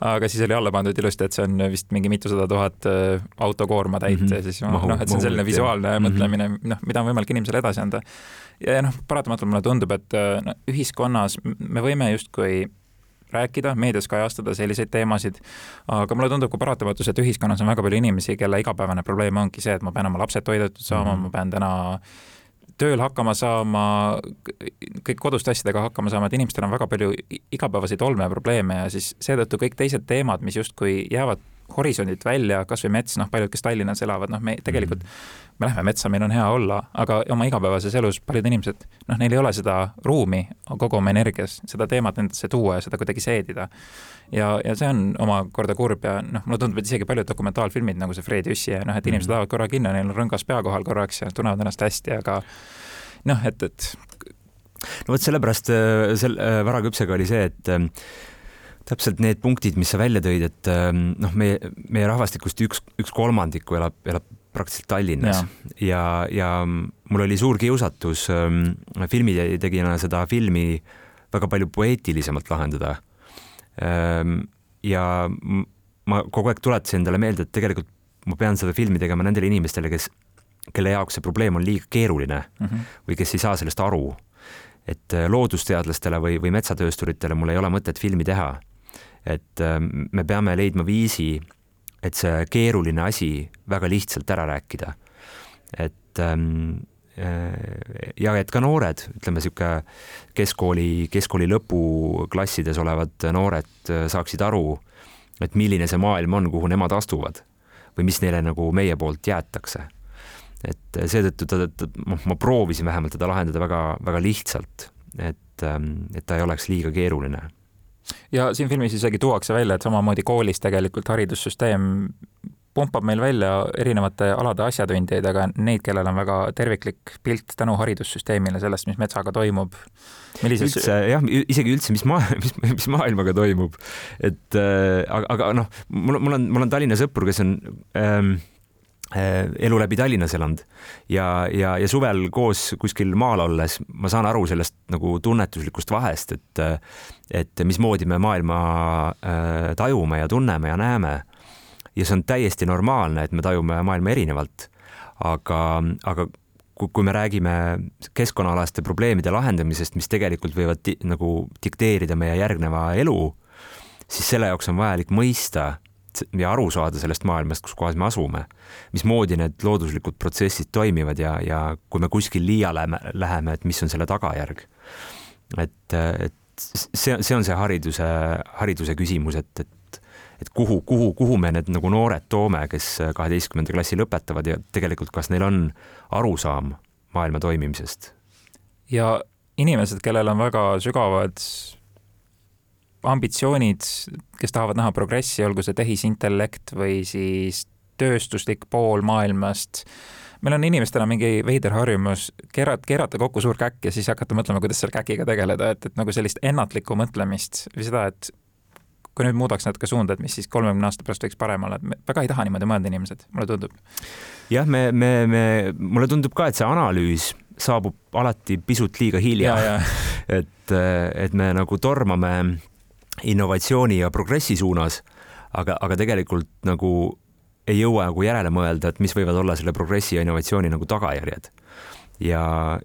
aga siis oli alla pandud ilusti, et see on vist mingi mitusada tuhat äh, autokoorma täit mm -hmm. ja siis noh, et see on selline visuaalne jah. mõtlemine, mhm. noh, mida on võimalik inimesele edasi anda. ja noh, paratamatult mulle tundub, et äh, no, ühiskonnas me võime justkui rääkida, meedias kajastada selliseid teemasid. aga mulle tundub ka paratamatult, et ühiskonnas on väga palju inimesi, kelle igapäevane probleem ongi see, et ma pean oma lapsed toidetud saama mm, -hmm. ma pean täna tööl hakkama saama, kõik koduste asjadega hakkama saama, et inimestel on väga palju igapäevaseid olmeprobleeme ja siis seetõttu kõik teised teemad, mis justkui jäävad horisondilt välja, kasvõi mets, noh, paljud, kes Tallinnas elavad, noh, me tegelikult mm, -hmm. me lähme metsa, meil on hea olla, aga oma igapäevases elus paljud inimesed, noh, neil ei ole seda ruumi kogu oma energias seda teemat endasse tuua ja seda kuidagi seedida. ja, ja see on omakorda kurb ja noh, mulle tundub, et isegi paljud dokumentaalfilmid nagu see Fred Jüssi ja noh, et inimesed -hmm. lähevad korra kinno, neil on rõngas pea kohal korraks ja tunnevad ennast hästi, aga noh, et, et no vot sellepärast äh, sel- äh,, varaküpsega oli see, et äh, täpselt need punktid, mis sa välja tõid, et ähm, noh, meie, meie rahvastikust üks, üks kolmandiku elab, elab praktiliselt Tallinnas ja, ja, ja mul oli suur kiusatus ähm, filmitegijana seda filmi väga palju poeetilisemalt lahendada ähm,. ja ma kogu aeg tuletasin endale meelde, et tegelikult ma pean seda filmi tegema nendele inimestele, kes, kelle jaoks see probleem on liiga keeruline mm -hmm. või kes ei saa sellest aru. et äh, loodusteadlastele või, või metsatöösturitele mul ei ole mõtet filmi teha et ähm, me peame leidma viisi, et see keeruline asi väga lihtsalt ära rääkida. et ähm, äh, ja et ka noored, ütleme niisugune keskkooli, keskkooli lõpuklassides olevad noored äh, saaksid aru, et milline see maailm on, kuhu nemad astuvad või mis neile nagu meie poolt jäetakse. et seetõttu ta, ta, noh, ma proovisin vähemalt teda lahendada väga-väga lihtsalt, et, ähm, et ta ei oleks liiga keeruline ja siin filmis isegi tuuakse välja, et samamoodi koolis tegelikult haridussüsteem pumpab meil välja erinevate alade asjatundjaid, aga neid, kellel on väga terviklik pilt tänu haridussüsteemile sellest, mis metsaga toimub. Millises... üldse jah, isegi üldse, mis maa, mis, mis maailmaga toimub, et äh, aga, aga noh, mul, mul on, mul on Tallinna sõpru, kes on ähm, Äh, elu läbi Tallinnas elanud ja, ja, ja suvel koos kuskil maal olles ma saan aru sellest nagu tunnetuslikust vahest, et, et mismoodi me maailma äh, tajume ja tunneme ja näeme. ja see on täiesti normaalne, et me tajume maailma erinevalt. aga, aga kui me räägime keskkonnaalaste probleemide lahendamisest, mis tegelikult võivad di, nagu dikteerida meie järgneva elu, siis selle jaoks on vajalik mõista ja aru saada sellest maailmast, kus kohas me asume, mismoodi need looduslikud protsessid toimivad ja, ja kui me kuskil liiale läheme, et mis on selle tagajärg. et, et see, see on see hariduse, hariduse küsimus, et, et, et kuhu, kuhu, kuhu me need nagu noored toome, kes kaheteistkümnenda klassi lõpetavad ja tegelikult, kas neil on arusaam maailma toimimisest? ja inimesed, kellel on väga sügavad ambitsioonid, kes tahavad näha progressi, olgu see tehisintellekt või siis tööstuslik pool maailmast. meil on inimestena mingi veider harjumus keerata, keerata kokku suur käkk ja siis hakata mõtlema, kuidas selle käkiga tegeleda, et, et nagu sellist ennatlikku mõtlemist või seda, et kui nüüd muudaks natuke suunda, et mis siis kolmekümne aasta pärast võiks parem olla, et me väga ei taha niimoodi mõelda, inimesed, mulle tundub. jah, me, me, me, mulle tundub ka, et see analüüs saabub alati pisut liiga hilja. et, et me nagu tormame innovatsiooni ja progressi suunas, aga, aga tegelikult nagu ei jõua nagu järele mõelda, et mis võivad olla selle progressi ja innovatsiooni nagu tagajärjed. ja,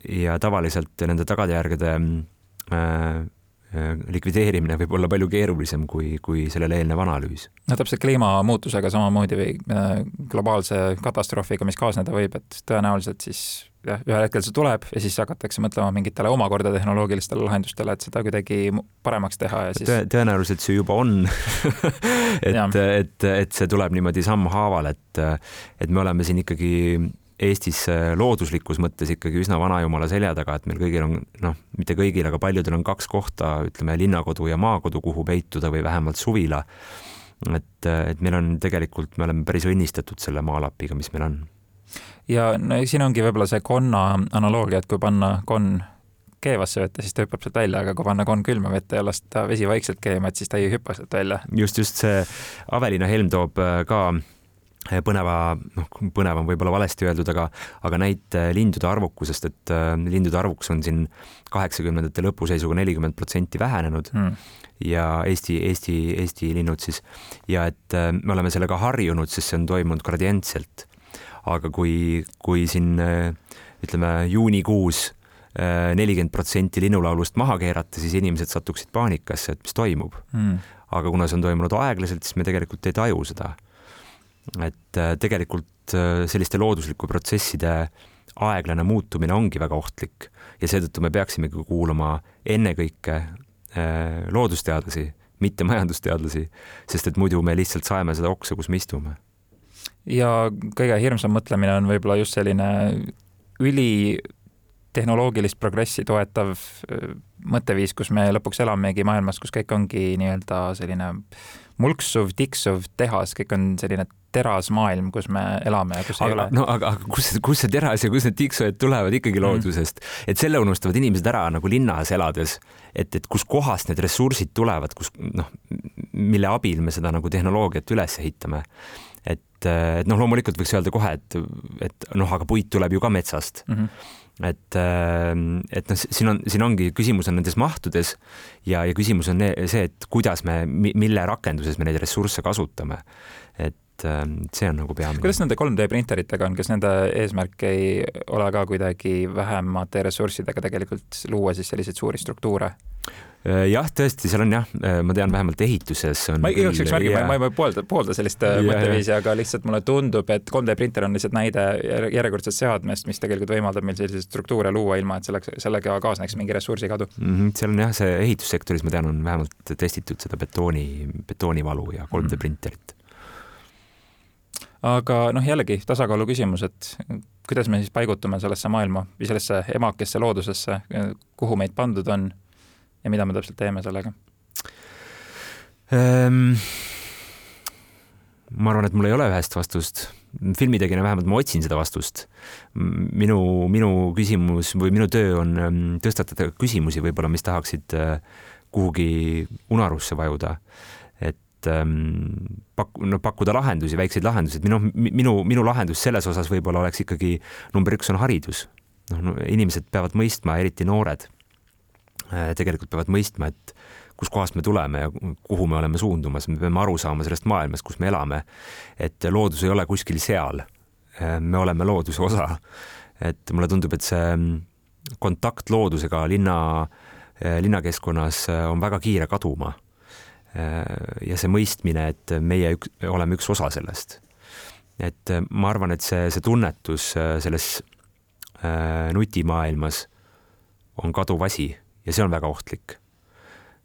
ja tavaliselt nende tagajärgede äh, Äh, likvideerimine võib olla palju keerulisem kui, kui sellele eelnev analüüs. no täpselt kliimamuutusega samamoodi või äh, globaalse katastroofiga, mis kaasneda võib, et tõenäoliselt siis jah, ühel hetkel see tuleb ja siis hakatakse mõtlema mingitele omakorda tehnoloogilistele lahendustele, et seda kuidagi paremaks teha ja siis Tõ. tõenäoliselt see juba on et, et, et see tuleb niimoodi sammhaaval, et, et me oleme siin ikkagi Eestis äh, looduslikus mõttes ikkagi üsna vanajumala selja taga, et meil kõigil on noh, mitte kõigil, aga paljudel on kaks kohta, ütleme linnakodu ja maakodu, kuhu peituda või vähemalt suvila. et, et meil on tegelikult, me oleme päris õnnistatud selle maalapiga, mis meil on. Ja no siin ongi võib-olla see konna analoogia, et kui panna konn keevasse vette, siis ta hüppab sealt välja, aga kui panna konn külma vette ja lasta vesi vaikselt keema, et siis ta ei hüppa sealt välja. just, just see Aveliina Helm toob äh, ka põneva, noh, põnev on võib-olla valesti öeldud, aga, aga näite lindude arvukusest, et äh, lindude arvukus on siin kaheksakümnendate lõpu seisuga nelikümmend protsenti vähenenud mm. ja Eesti, Eesti, Eesti linnud siis ja et äh, me oleme sellega harjunud, sest see on toimunud gradientselt. Aga kui, kui siin äh, ütleme juunikuus nelikümmend protsenti linnulaulust maha keerata, siis inimesed satuksid paanikasse, et mis toimub mm.. aga kuna see on toimunud aeglaselt, siis me tegelikult ei taju seda. et tegelikult selliste looduslike protsesside aeglane muutumine ongi väga ohtlik ja seetõttu me peaksimegi kuulama ennekõike loodusteadlasi mitte majandusteadlasi, sest et muidu me lihtsalt saeme seda oksa, kus me istume. Ja kõige hirmsam mõtlemine on võib-olla just selline üli tehnoloogilist progressi toetav mõtteviis, kus me lõpuks elamegi maailmas, kus kõik ongi nii-öelda selline mulksuv, tiksuv tehas, kõik on selline terasmaailm, kus me elame ja kus aga, ei ole. no aga, aga kus, kus see teras ja kus need tiksujad tulevad ikkagi mm. loodusest mm., et selle unustavad inimesed ära nagu linnas elades, et, et kuskohast need ressursid tulevad, kus noh, mille abil me seda nagu tehnoloogiat üles ehitame. Et, et noh, loomulikult võiks öelda kohe, et, et noh, aga puit tuleb ju ka metsast mm. -hmm et, et noh, siin on, siin ongi küsimus on nendes mahtudes ja, ja küsimus on see, et kuidas me, mille rakenduses me neid ressursse kasutame. et ähm, see on nagu peamine. kuidas nende 3D printeritega on, kas nende eesmärk ei ole ka kuidagi vähemate ressurssidega tegelikult luua siis selliseid suuri struktuure? Äh, jah, tõesti, seal on jah, äh, ma tean vähemalt ehituses on. ma igaks juhuks märgin, ma, ma ei poolda, poolda sellist äh, ja, mõtteviisi, aga lihtsalt mulle tundub, et 3D printer on lihtsalt näide järjekordsest seadmest, mis tegelikult võimaldab meil selliseid struktuure luua, ilma et selleks, sellega kaasneks mingi ressursikadu mm. -hmm, seal on jah, see ehitussektoris, ma tean, on vähemalt testitud seda betooni, betoonivalu ja 3D mm -hmm. printerit aga noh, jällegi tasakaalu küsimus, et kuidas me siis paigutume sellesse maailma või sellesse emakesse loodusesse, kuhu meid pandud on ja mida me täpselt teeme sellega ähm,? ma arvan, et mul ei ole ühest vastust. filmitegijana vähemalt ma otsin seda vastust. minu, minu küsimus või minu töö on ähm, tõstatada küsimusi võib-olla, mis tahaksid äh, kuhugi unarusse vajuda et ähm, pak-, no pakkuda lahendusi, väikseid lahendusi, et minu, minu, minu lahendus selles osas võib-olla oleks ikkagi number üks on haridus. noh no,, inimesed peavad mõistma, eriti noored tegelikult peavad mõistma, et kuskohast me tuleme ja kuhu me oleme suundumas, me peame aru saama sellest maailmast, kus me elame. et loodus ei ole kuskil seal äh,. me oleme looduse osa. et mulle tundub, et see mm, kontakt loodusega linna, äh, linnakeskkonnas äh, on väga kiire kaduma Äh, ja see mõistmine, et meie üks, oleme üks osa sellest. et äh, ma arvan, et see, see tunnetus äh, selles nutimaailmas on kaduv asi ja see on väga ohtlik.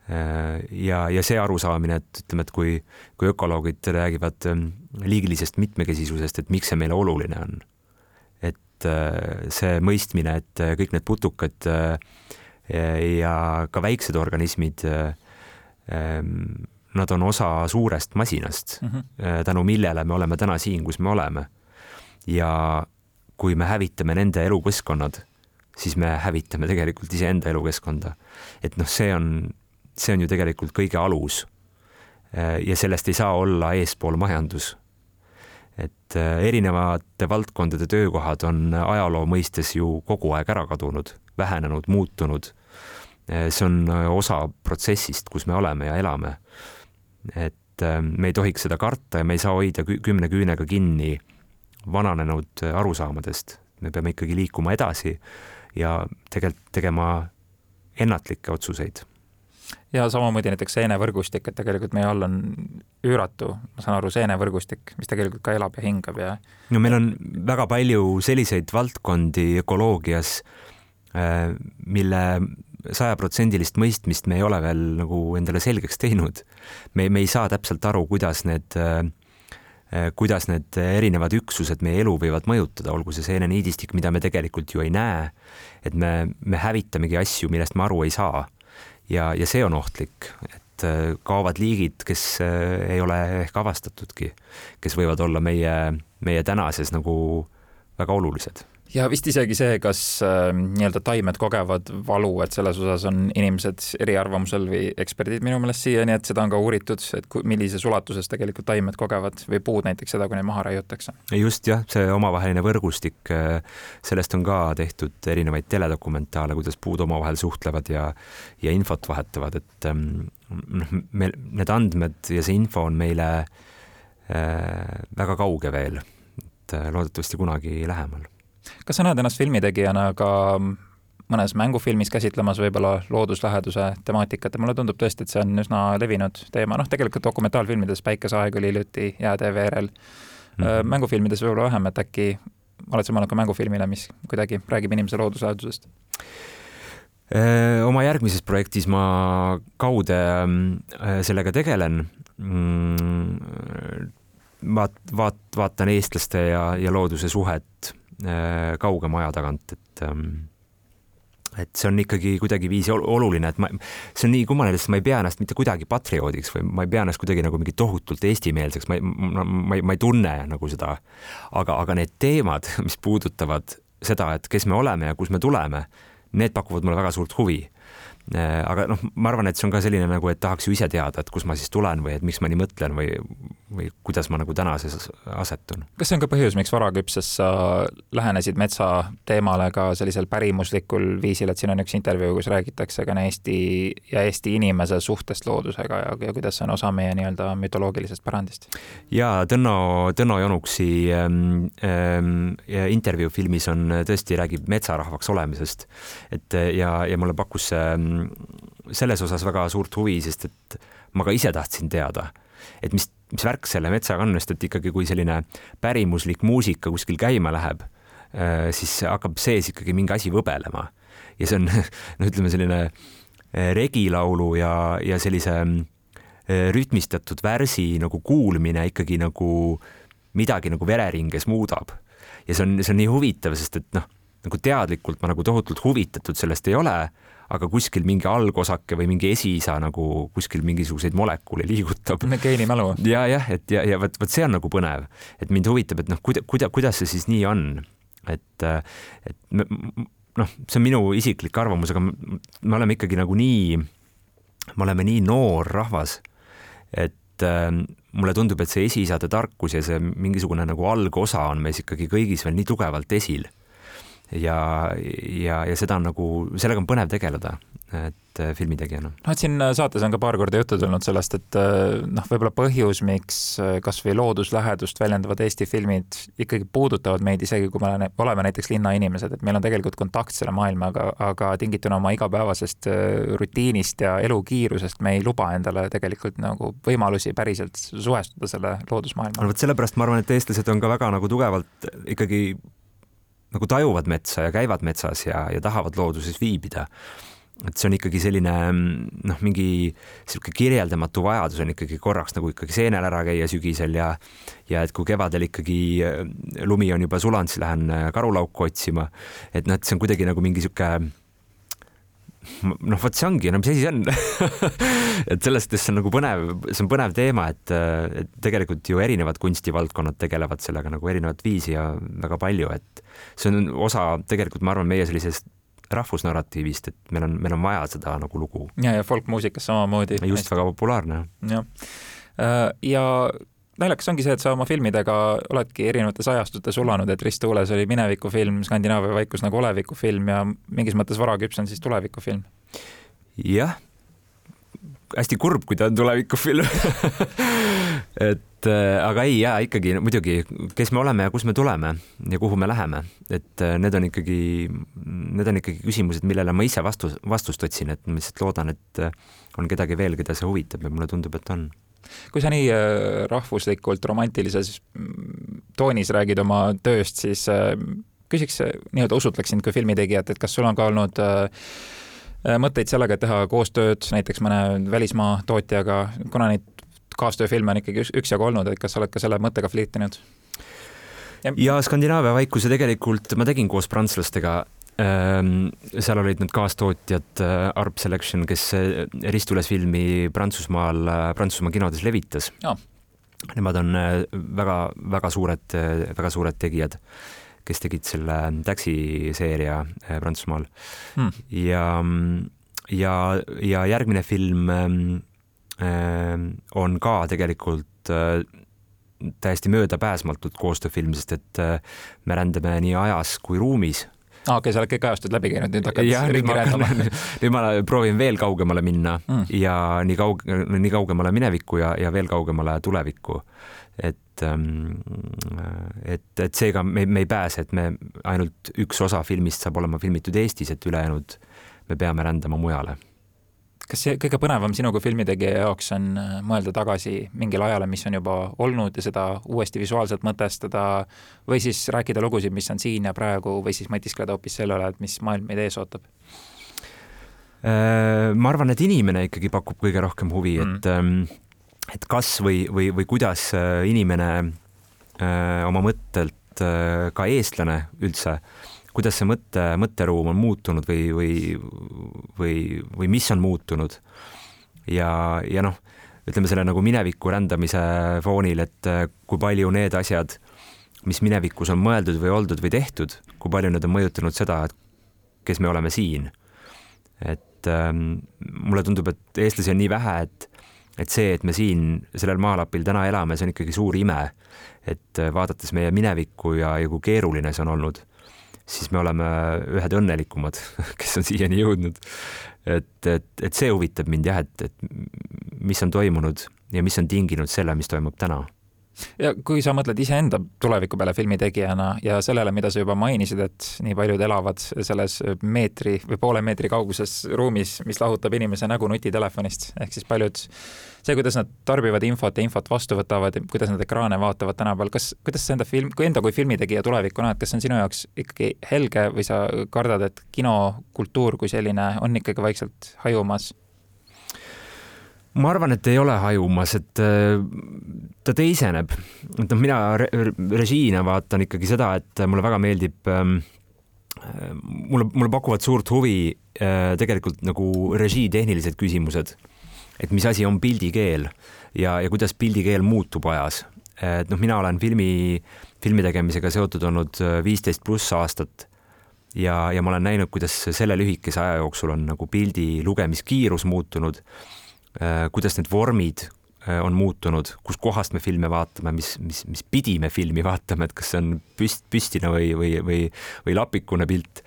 ja, ja see arusaamine, et ütleme, et kui, kui ökoloogid räägivad ähm, liigilisest mitmekesisusest, et miks see meile oluline on. et see mõistmine, et kõik need putukad ja ka väiksed organismid Ehm, nad on osa suurest masinast mm, -hmm. tänu millele me oleme täna siin, kus me oleme. ja kui me hävitame nende elukeskkonnad, siis me hävitame tegelikult iseenda elukeskkonda. et noh, see on, see on ju tegelikult kõige alus. Ja sellest ei saa olla eespool majandus. et erinevate valdkondade töökohad on ajaloo mõistes ju kogu aeg ära kadunud, vähenenud, muutunud Eh, see on eh, osa protsessist, kus me oleme ja elame. et eh, me ei tohiks seda karta ja me ei saa hoida kümne küünega kinni vananenud arusaamadest. me peame ikkagi liikuma edasi ja tegelikult tegema ennatlikke otsuseid ja samamoodi näiteks seenevõrgustik, et tegelikult meie all on üüratu, ma saan aru, seenevõrgustik, mis tegelikult ka elab ja hingab ja. no meil on väga palju selliseid valdkondi ökoloogias, mille sajaprotsendilist mõistmist me ei ole veel nagu endale selgeks teinud. me, me ei saa täpselt aru, kuidas need äh, kuidas need erinevad üksused meie elu võivad mõjutada, olgu see seeneniidistik, mida me tegelikult ju ei näe. et me, me hävitamegi asju, millest me aru ei saa. ja, ja see on ohtlik, et äh, kaovad liigid, kes äh, ei ole ehk avastatudki, kes võivad olla meie, meie tänases nagu väga olulised ja vist isegi see, kas äh, nii-öelda taimed kogevad valu, et selles osas on inimesed eriarvamusel või eksperdid minu meelest siiani, et seda on ka uuritud, et millises ulatuses tegelikult taimed kogevad või puud näiteks seda, kui neid maha raiutakse. just jah, see omavaheline võrgustik, äh, sellest on ka tehtud erinevaid teledokumentaale, kuidas puud omavahel suhtlevad ja, ja infot vahetavad, et ähm, noh, meil need andmed ja see info on meile äh, väga kauge veel, et äh, loodetavasti kunagi lähemal kas sa näed ennast filmitegijana ka mõnes mängufilmis käsitlemas võib-olla loodusläheduse temaatikat ja mulle tundub tõesti, et see on üsna levinud teema, noh, tegelikult dokumentaalfilmides Päikeseaeg oli hiljuti Jäätee veerel mm. -hmm. mängufilmides võib-olla vähem, et äkki oled sa mõelnud ka mängufilmile, mis kuidagi räägib inimese looduslähedusest? oma järgmises projektis ma kaude sellega tegelen mm, vaat-, vaat-, vaatan eestlaste ja, ja looduse suhet äh, kaugema aja tagant, et ähm, et see on ikkagi kuidagiviisi oluline, et ma, see on nii kummaline, sest ma ei pea ennast mitte kuidagi patrioodiks või ma ei pea ennast kuidagi nagu mingi tohutult eestimeelseks, ma ei, ma, ma, ma ei tunne nagu seda. aga, aga need teemad, mis puudutavad seda, et kes me oleme ja kust me tuleme, need pakuvad mulle väga suurt huvi aga noh, ma arvan, et see on ka selline nagu, et tahaks ju ise teada, et kust ma siis tulen või et miks ma nii mõtlen või, või kuidas ma nagu tänases asetun. kas see on ka põhjus, miks varaküpses sa lähenesid metsa teemale ka sellisel pärimuslikul viisil, et siin on üks intervjuu, kus räägitakse ka Eesti ja Eesti inimese suhtest loodusega ja, ja kuidas see on osa meie nii-öelda mütoloogilisest pärandist? ja Tõnno, Tõnno Jonuksi ähm, ähm, intervjuu filmis on tõesti, räägib metsarahvaks olemisest. et ja, ja mulle pakkus see ähm, selles osas väga suurt huvi, sest et ma ka ise tahtsin teada, et mis, mis värk selle metsaga on, sest et ikkagi, kui selline pärimuslik muusika kuskil käima läheb, äh, siis hakkab sees ikkagi mingi asi võbelema ja see on noh, ütleme selline äh, regilaulu ja, ja sellise äh, rütmistatud värsi nagu kuulmine ikkagi nagu midagi nagu vereringes muudab. ja see on, see on nii huvitav, sest et noh, nagu teadlikult ma nagu tohutult huvitatud sellest ei ole aga kuskil mingi algosake või mingi esiisa nagu kuskil mingisuguseid molekule liigutab. geenimälu. ja jah, et ja, ja vot, vot see on nagu põnev, et mind huvitab, et noh, kuida-, kuida-, kuidas see siis nii on, et, et noh, see on minu isiklik arvamus, aga me oleme ikkagi nagu nii, me oleme nii noor rahvas, et äh, mulle tundub, et see esiisade tarkus ja see mingisugune nagu algosa on meis ikkagi kõigis veel nii tugevalt esil ja, ja, ja seda on nagu, sellega on põnev tegeleda, et äh, filmitegijana. noh, et siin äh, saates on ka paar korda juttu tulnud sellest, et äh, noh, võib-olla põhjus, miks kasvõi looduslähedust väljendavad Eesti filmid ikkagi puudutavad meid, isegi kui me oleme näiteks linnainimesed, et meil on tegelikult kontakt selle maailmaga, aga tingituna oma igapäevasest rutiinist ja elukiirusest me ei luba endale tegelikult nagu võimalusi päriselt suhestuda selle loodusmaailmaga. no vot sellepärast ma arvan, et eestlased on ka väga nagu tugevalt ikkagi nagu tajuvad metsa ja käivad metsas ja, ja tahavad looduses viibida. et see on ikkagi selline noh, mingi sihuke kirjeldamatu vajadus on ikkagi korraks nagu ikkagi seenel ära käia sügisel ja ja et kui kevadel ikkagi äh, lumi on juba sulanud, siis lähen äh, karulauku otsima. et noh, et see on kuidagi nagu mingi sihuke noh, vot see ongi, no mis asi see on et selles suhtes see on nagu põnev, see on põnev teema, et, et tegelikult ju erinevad kunstivaldkonnad tegelevad sellega nagu erinevat viisi ja väga palju, et see on osa tegelikult, ma arvan, meie sellisest rahvusnarratiivist, et meil on, meil on vaja seda nagu lugu. ja, ja folkmuusikas samamoodi. just, väga populaarne. jah, äh, ja naljakas ongi see, et sa oma filmidega oledki erinevates ajastutes ulanud, et Risttuules oli minevikufilm, Skandinaavia vaikus nagu olevikufilm ja mingis mõttes Varaküps on siis tulevikufilm. jah, hästi kurb, kui ta on tulevikufilm. Et äh, aga ei, jaa, ikkagi no, muidugi, kes me oleme ja kus me tuleme ja kuhu me läheme, et äh, need on ikkagi, need on ikkagi küsimused, millele ma ise vastus, vastust otsin, et ma lihtsalt loodan, et äh, on kedagi veel, keda see huvitab ja mulle tundub, et on kui sa nii äh, rahvuslikult romantilises mm, toonis räägid oma tööst, siis äh, küsiks, äh, nii-öelda usutleks sind kui filmitegijat, et kas sul on ka olnud mõtteid sellega, et teha koostööd näiteks mõne välismaa tootjaga, kuna neid kaastööfilme on ikkagi üksjagu olnud, et kas sa oled ka selle mõttega flirtinud? ja Skandinaavia vaikuse tegelikult ma tegin koos prantslastega seal olid need kaastootjad äh, Arp Selection, kes äh, Ristules filmi Prantsusmaal, äh, Prantsusmaa kinodes levitas. Nemad on väga-väga suured, väga suured tegijad, kes tegid selle Taxi seeria Prantsusmaal hmm. ja, ja, ja järgmine film ähm, on ka tegelikult täiesti möödapääsmatult koostööfilm, sest et me rändame nii ajas kui ruumis aa, okei okay,, sa oled kõik ajastud läbi käinud, nüüd hakkad ja, ringi rändama. nüüd ma proovin veel kaugemale minna mm. ja nii kaug-, nii kaugemale minevikku ja, ja veel kaugemale tulevikku. et, ähm, et, et seega me, me ei pääse, et me ainult üks osa filmist saab olema filmitud Eestis, et ülejäänud me peame rändama mujale kas see kõige põnevam sinu kui filmitegija jaoks on äh, mõelda tagasi mingile ajale, mis on juba olnud ja seda uuesti visuaalselt mõtestada või siis rääkida lugusid, mis on siin ja praegu või siis mõtiskleda hoopis selle üle, et mis maailm meid ees ootab? Äh, ma arvan, et inimene ikkagi pakub kõige rohkem huvi mm., et, ähm, et kas või, või, või kuidas äh, inimene oma mõttelt ka eestlane üldse kuidas see mõtte, mõtteruum on muutunud või, või, või, või mis on muutunud. ja, ja noh, ütleme selle nagu mineviku rändamise foonil, et äh, kui palju need asjad, mis minevikus on mõeldud või oldud või tehtud, kui palju need on mõjutanud seda, et kes me oleme siin. et ähm, mulle tundub, et eestlasi on nii vähe, et, et see, et me siin sellel maalapil täna elame, see on ikkagi suur ime. et äh, vaadates meie minevikku ja, ja kui keeruline see on olnud siis me oleme ühed õnnelikumad, kes on siiani jõudnud. et, et, et see huvitab mind jah, et, et mis on toimunud ja mis on tinginud selle, mis toimub täna ja kui sa mõtled iseenda tuleviku peale filmitegijana ja sellele, mida sa juba mainisid, et nii paljud elavad selles meetri või poole meetri kauguses ruumis, mis lahutab inimese nägu nutitelefonist, ehk siis paljud, see, kuidas nad tarbivad infot ja infot vastu võtavad, kuidas nad ekraane vaatavad tänapäeval, kas, kuidas sa enda film, kui enda kui filmitegija tulevikku näed, kas see on sinu jaoks ikkagi helge või sa kardad, et kinokultuur kui selline on ikkagi vaikselt hajumas? Ma arvan, et ei ole hajumas, et äh, ta teiseneb. et noh, mina re režiina vaatan ikkagi seda, et mulle väga meeldib ähm, äh, mulle, mulle pakuvad suurt huvi äh, tegelikult nagu režii tehnilised küsimused. et mis asi on pildikeel ja, ja kuidas pildikeel muutub ajas. et noh, mina olen filmi, filmi tegemisega seotud olnud viisteist pluss aastat ja, ja ma olen näinud, kuidas selle lühikese aja jooksul on nagu pildi lugemiskiirus muutunud Äh, kuidas need vormid äh, on muutunud, kuskohast me filme vaatame, mis, mis, mis pidi me filmi vaatame, et kas see on püst, püstine või, või, või, või lapikune pilt.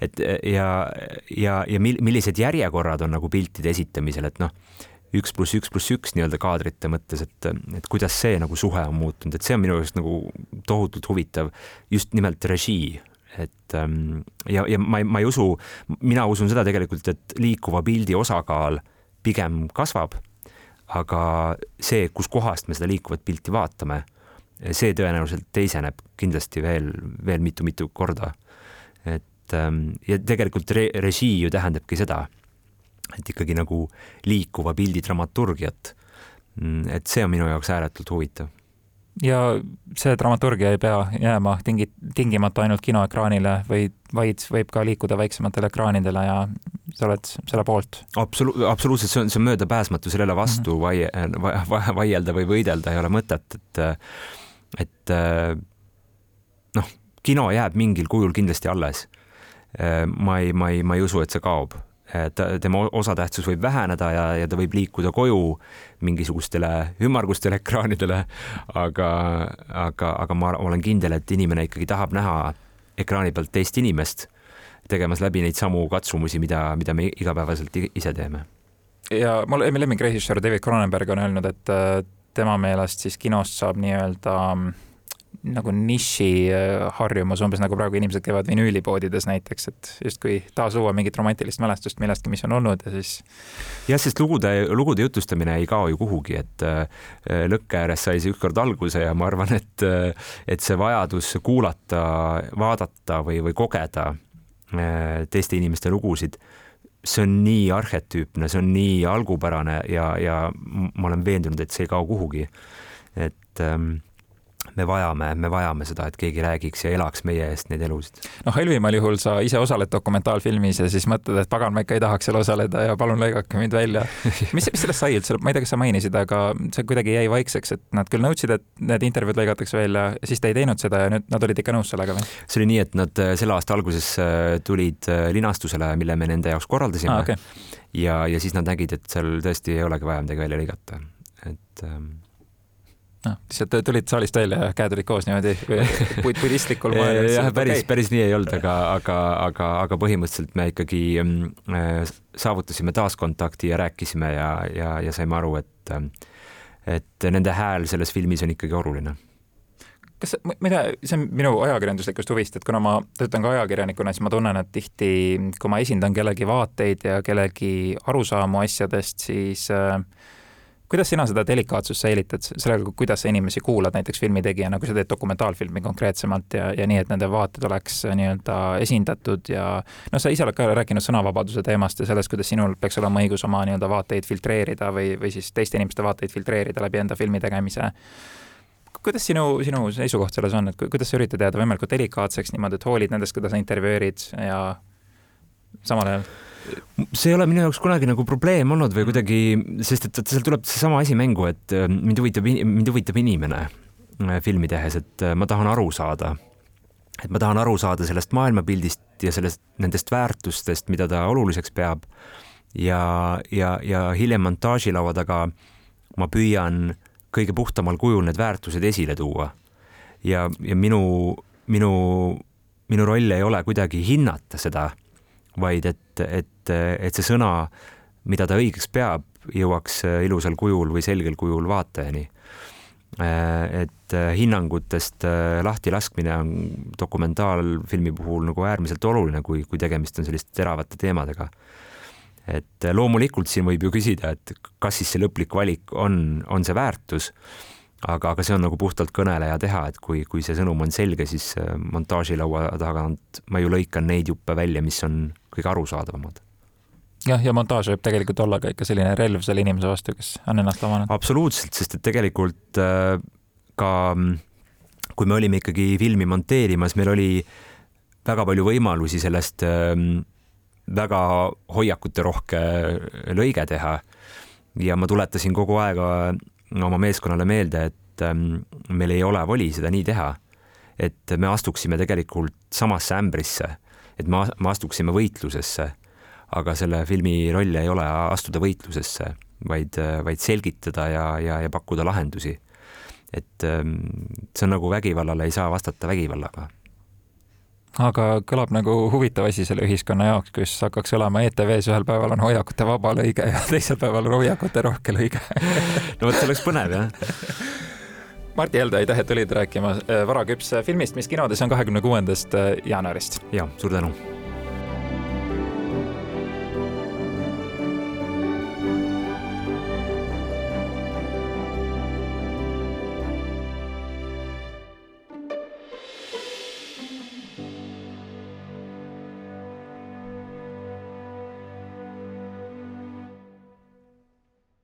et ja, ja, ja millised järjekorrad on nagu piltide esitamisel, et noh, üks pluss üks pluss üks nii-öelda kaadrite mõttes, et, et kuidas see nagu suhe on muutunud, et see on minu jaoks nagu tohutult huvitav, just nimelt režii et ähm, ja, ja ma ei, ma ei usu, mina usun seda tegelikult, et liikuva pildi osakaal pigem kasvab. aga see, kuskohast me seda liikuvat pilti vaatame, see tõenäoliselt teiseneb kindlasti veel, veel mitu-mitu korda. et ähm, ja tegelikult re režii ju tähendabki seda, et ikkagi nagu liikuva pildi dramaturgiat. Mm, et see on minu jaoks ääretult huvitav ja see dramaturgia ei pea jääma tingi-, tingimata ainult kinoekraanile, vaid, vaid võib ka liikuda väiksematele ekraanidele ja sa oled selle poolt. absolu-, absoluutselt, see on, see on möödapääsmatu, sellele vastu mm -hmm. vaie-, vaie, vaielda või võidelda ei ole mõtet, et, et noh, kino jääb mingil kujul kindlasti alles. ma ei, ma ei, ma ei usu, et see kaob et tema osatähtsus võib väheneda ja, ja ta võib liikuda koju mingisugustele ümmargustele ekraanidele, aga, aga, aga ma olen kindel, et inimene ikkagi tahab näha ekraani pealt teist inimest tegemas läbi neid samu katsumusi, mida, mida me igapäevaselt ise teeme. ja mul lemmikrežissöör David Cronenberg on öelnud, et äh, tema meelest siis kinost saab nii-öelda äh, nagu niši äh, harjumus, umbes nagu praegu inimesed käivad vinüülipoodides näiteks, et justkui taasluua mingit romantilist mälestust millestki, mis on olnud ja siis. jah, sest lugude, lugude jutustamine ei kao ju kuhugi, et äh, lõkke ääres sai see ükskord alguse ja ma arvan, et, et see vajadus kuulata, vaadata või, või kogeda teiste inimeste lugusid see on nii arhetüüpne, see on nii algupärane ja, ja ma olen veendunud, et see ei kao kuhugi. et ähm, me vajame, me vajame seda, et keegi räägiks ja elaks meie eest neid elusid. noh, halvimal juhul sa ise osaled dokumentaalfilmis ja siis mõtled, et pagan, ma ikka ei tahaks seal osaleda ja palun lõigake mind välja. mis, mis sellest sai üldse, ma ei tea, kas sa mainisid, aga see kuidagi jäi vaikseks, et nad küll nõudsid, et need intervjuud lõigatakse välja, siis te ei teinud seda ja nüüd nad olid ikka nõus sellega või? see oli nii, et nad äh, selle aasta alguses äh, tulid äh, linastusele, mille me nende jaoks korraldasime ah,. Okay. ja, ja siis nad nägid, et seal tõesti ei olegi vaja midagi välja lõigata, et ähm, noh, lihtsalt tulid saalist välja ja käed olid koos niimoodi budistlikul moel. jah, päris okay., päris nii ei olnud, aga, aga, aga, aga põhimõtteliselt me ikkagi mm, äh, saavutasime taaskontakti ja rääkisime ja, ja, ja saime aru, et, et nende hääl selles filmis on ikkagi oluline kas, ma ei tea, see on minu ajakirjanduslikust huvist, et kuna ma töötan ka ajakirjanikuna, siis ma tunnen, et tihti, kui ma esindan kellegi vaateid ja kellegi arusaamu asjadest, siis äh, kuidas sina seda delikaatsust säilitad sellega, kuidas sa inimesi kuulad näiteks filmitegijana, kui sa teed dokumentaalfilmi konkreetsemalt ja, ja nii, et nende vaated oleks nii-öelda esindatud ja noh, sa ise oled ka rääkinud sõnavabaduse teemast ja sellest, kuidas sinul peaks olema õigus oma nii-öelda vaateid filtreerida või, või siis teiste inimeste vaateid filtreerida läbi enda filmi tegemise. Kuidas sinu, sinu seisukoht selles on, et kuidas sa üritad jääda võimalikult delikaatseks niimoodi, et hoolid nendest, keda sa intervjueerid ja samal ajal see ei ole minu jaoks kunagi nagu probleem olnud või kuidagi, sest et seal tuleb seesama asi mängu, et äh, mind huvitab, mind huvitab inimene äh, filmi tehes, et äh, ma tahan aru saada. et ma tahan aru saada sellest maailmapildist ja sellest, nendest väärtustest, mida ta oluliseks peab. ja, ja, ja hiljem montaažilaua taga ma püüan kõige puhtamal kujul need väärtused esile tuua. ja, ja minu, minu, minu roll ei ole kuidagi hinnata seda vaid et, et, et see sõna, mida ta õigeks peab, jõuaks ilusal kujul või selgel kujul vaatajani. et hinnangutest lahtilaskmine on dokumentaalfilmi puhul nagu äärmiselt oluline, kui, kui tegemist on selliste teravate teemadega. et loomulikult siin võib ju küsida, et kas siis see lõplik valik on, on see väärtus aga, aga see on nagu puhtalt kõneleja teha, et kui, kui see sõnum on selge, siis montaažilaua tagant ma ju lõikan neid juppe välja, mis on kõige arusaadavamad. jah, ja montaaž võib tegelikult olla ka ikka selline relv selle inimese vastu, kes on ennast avanud. absoluutselt, sest et tegelikult äh, ka kui me olime ikkagi filmi monteerimas, meil oli väga palju võimalusi sellest äh, väga hoiakuterohke lõige teha. ja ma tuletasin kogu aeg oma meeskonnale meelde, et ähm, meil ei ole voli seda nii teha. et me astuksime tegelikult samasse ämbrisse et me, me astuksime võitlusesse, aga selle filmi roll ei ole astuda võitlusesse, vaid, vaid selgitada ja, ja, ja pakkuda lahendusi. et ähm, see on nagu vägivallale ei saa vastata vägivallaga. Aga kõlab nagu huvitav asi selle ühiskonna jaoks, kus hakkaks olema ETV-s ühel päeval on hoiakute vaba lõige ja teisel päeval on hoiakute rohke lõige. No vot, see oleks põnev jah Martti Helde, aitäh, et tulid rääkima äh, Vara küps filmist, mis kinodes on kahekümne kuuendast äh, jaanuarist. ja, suur tänu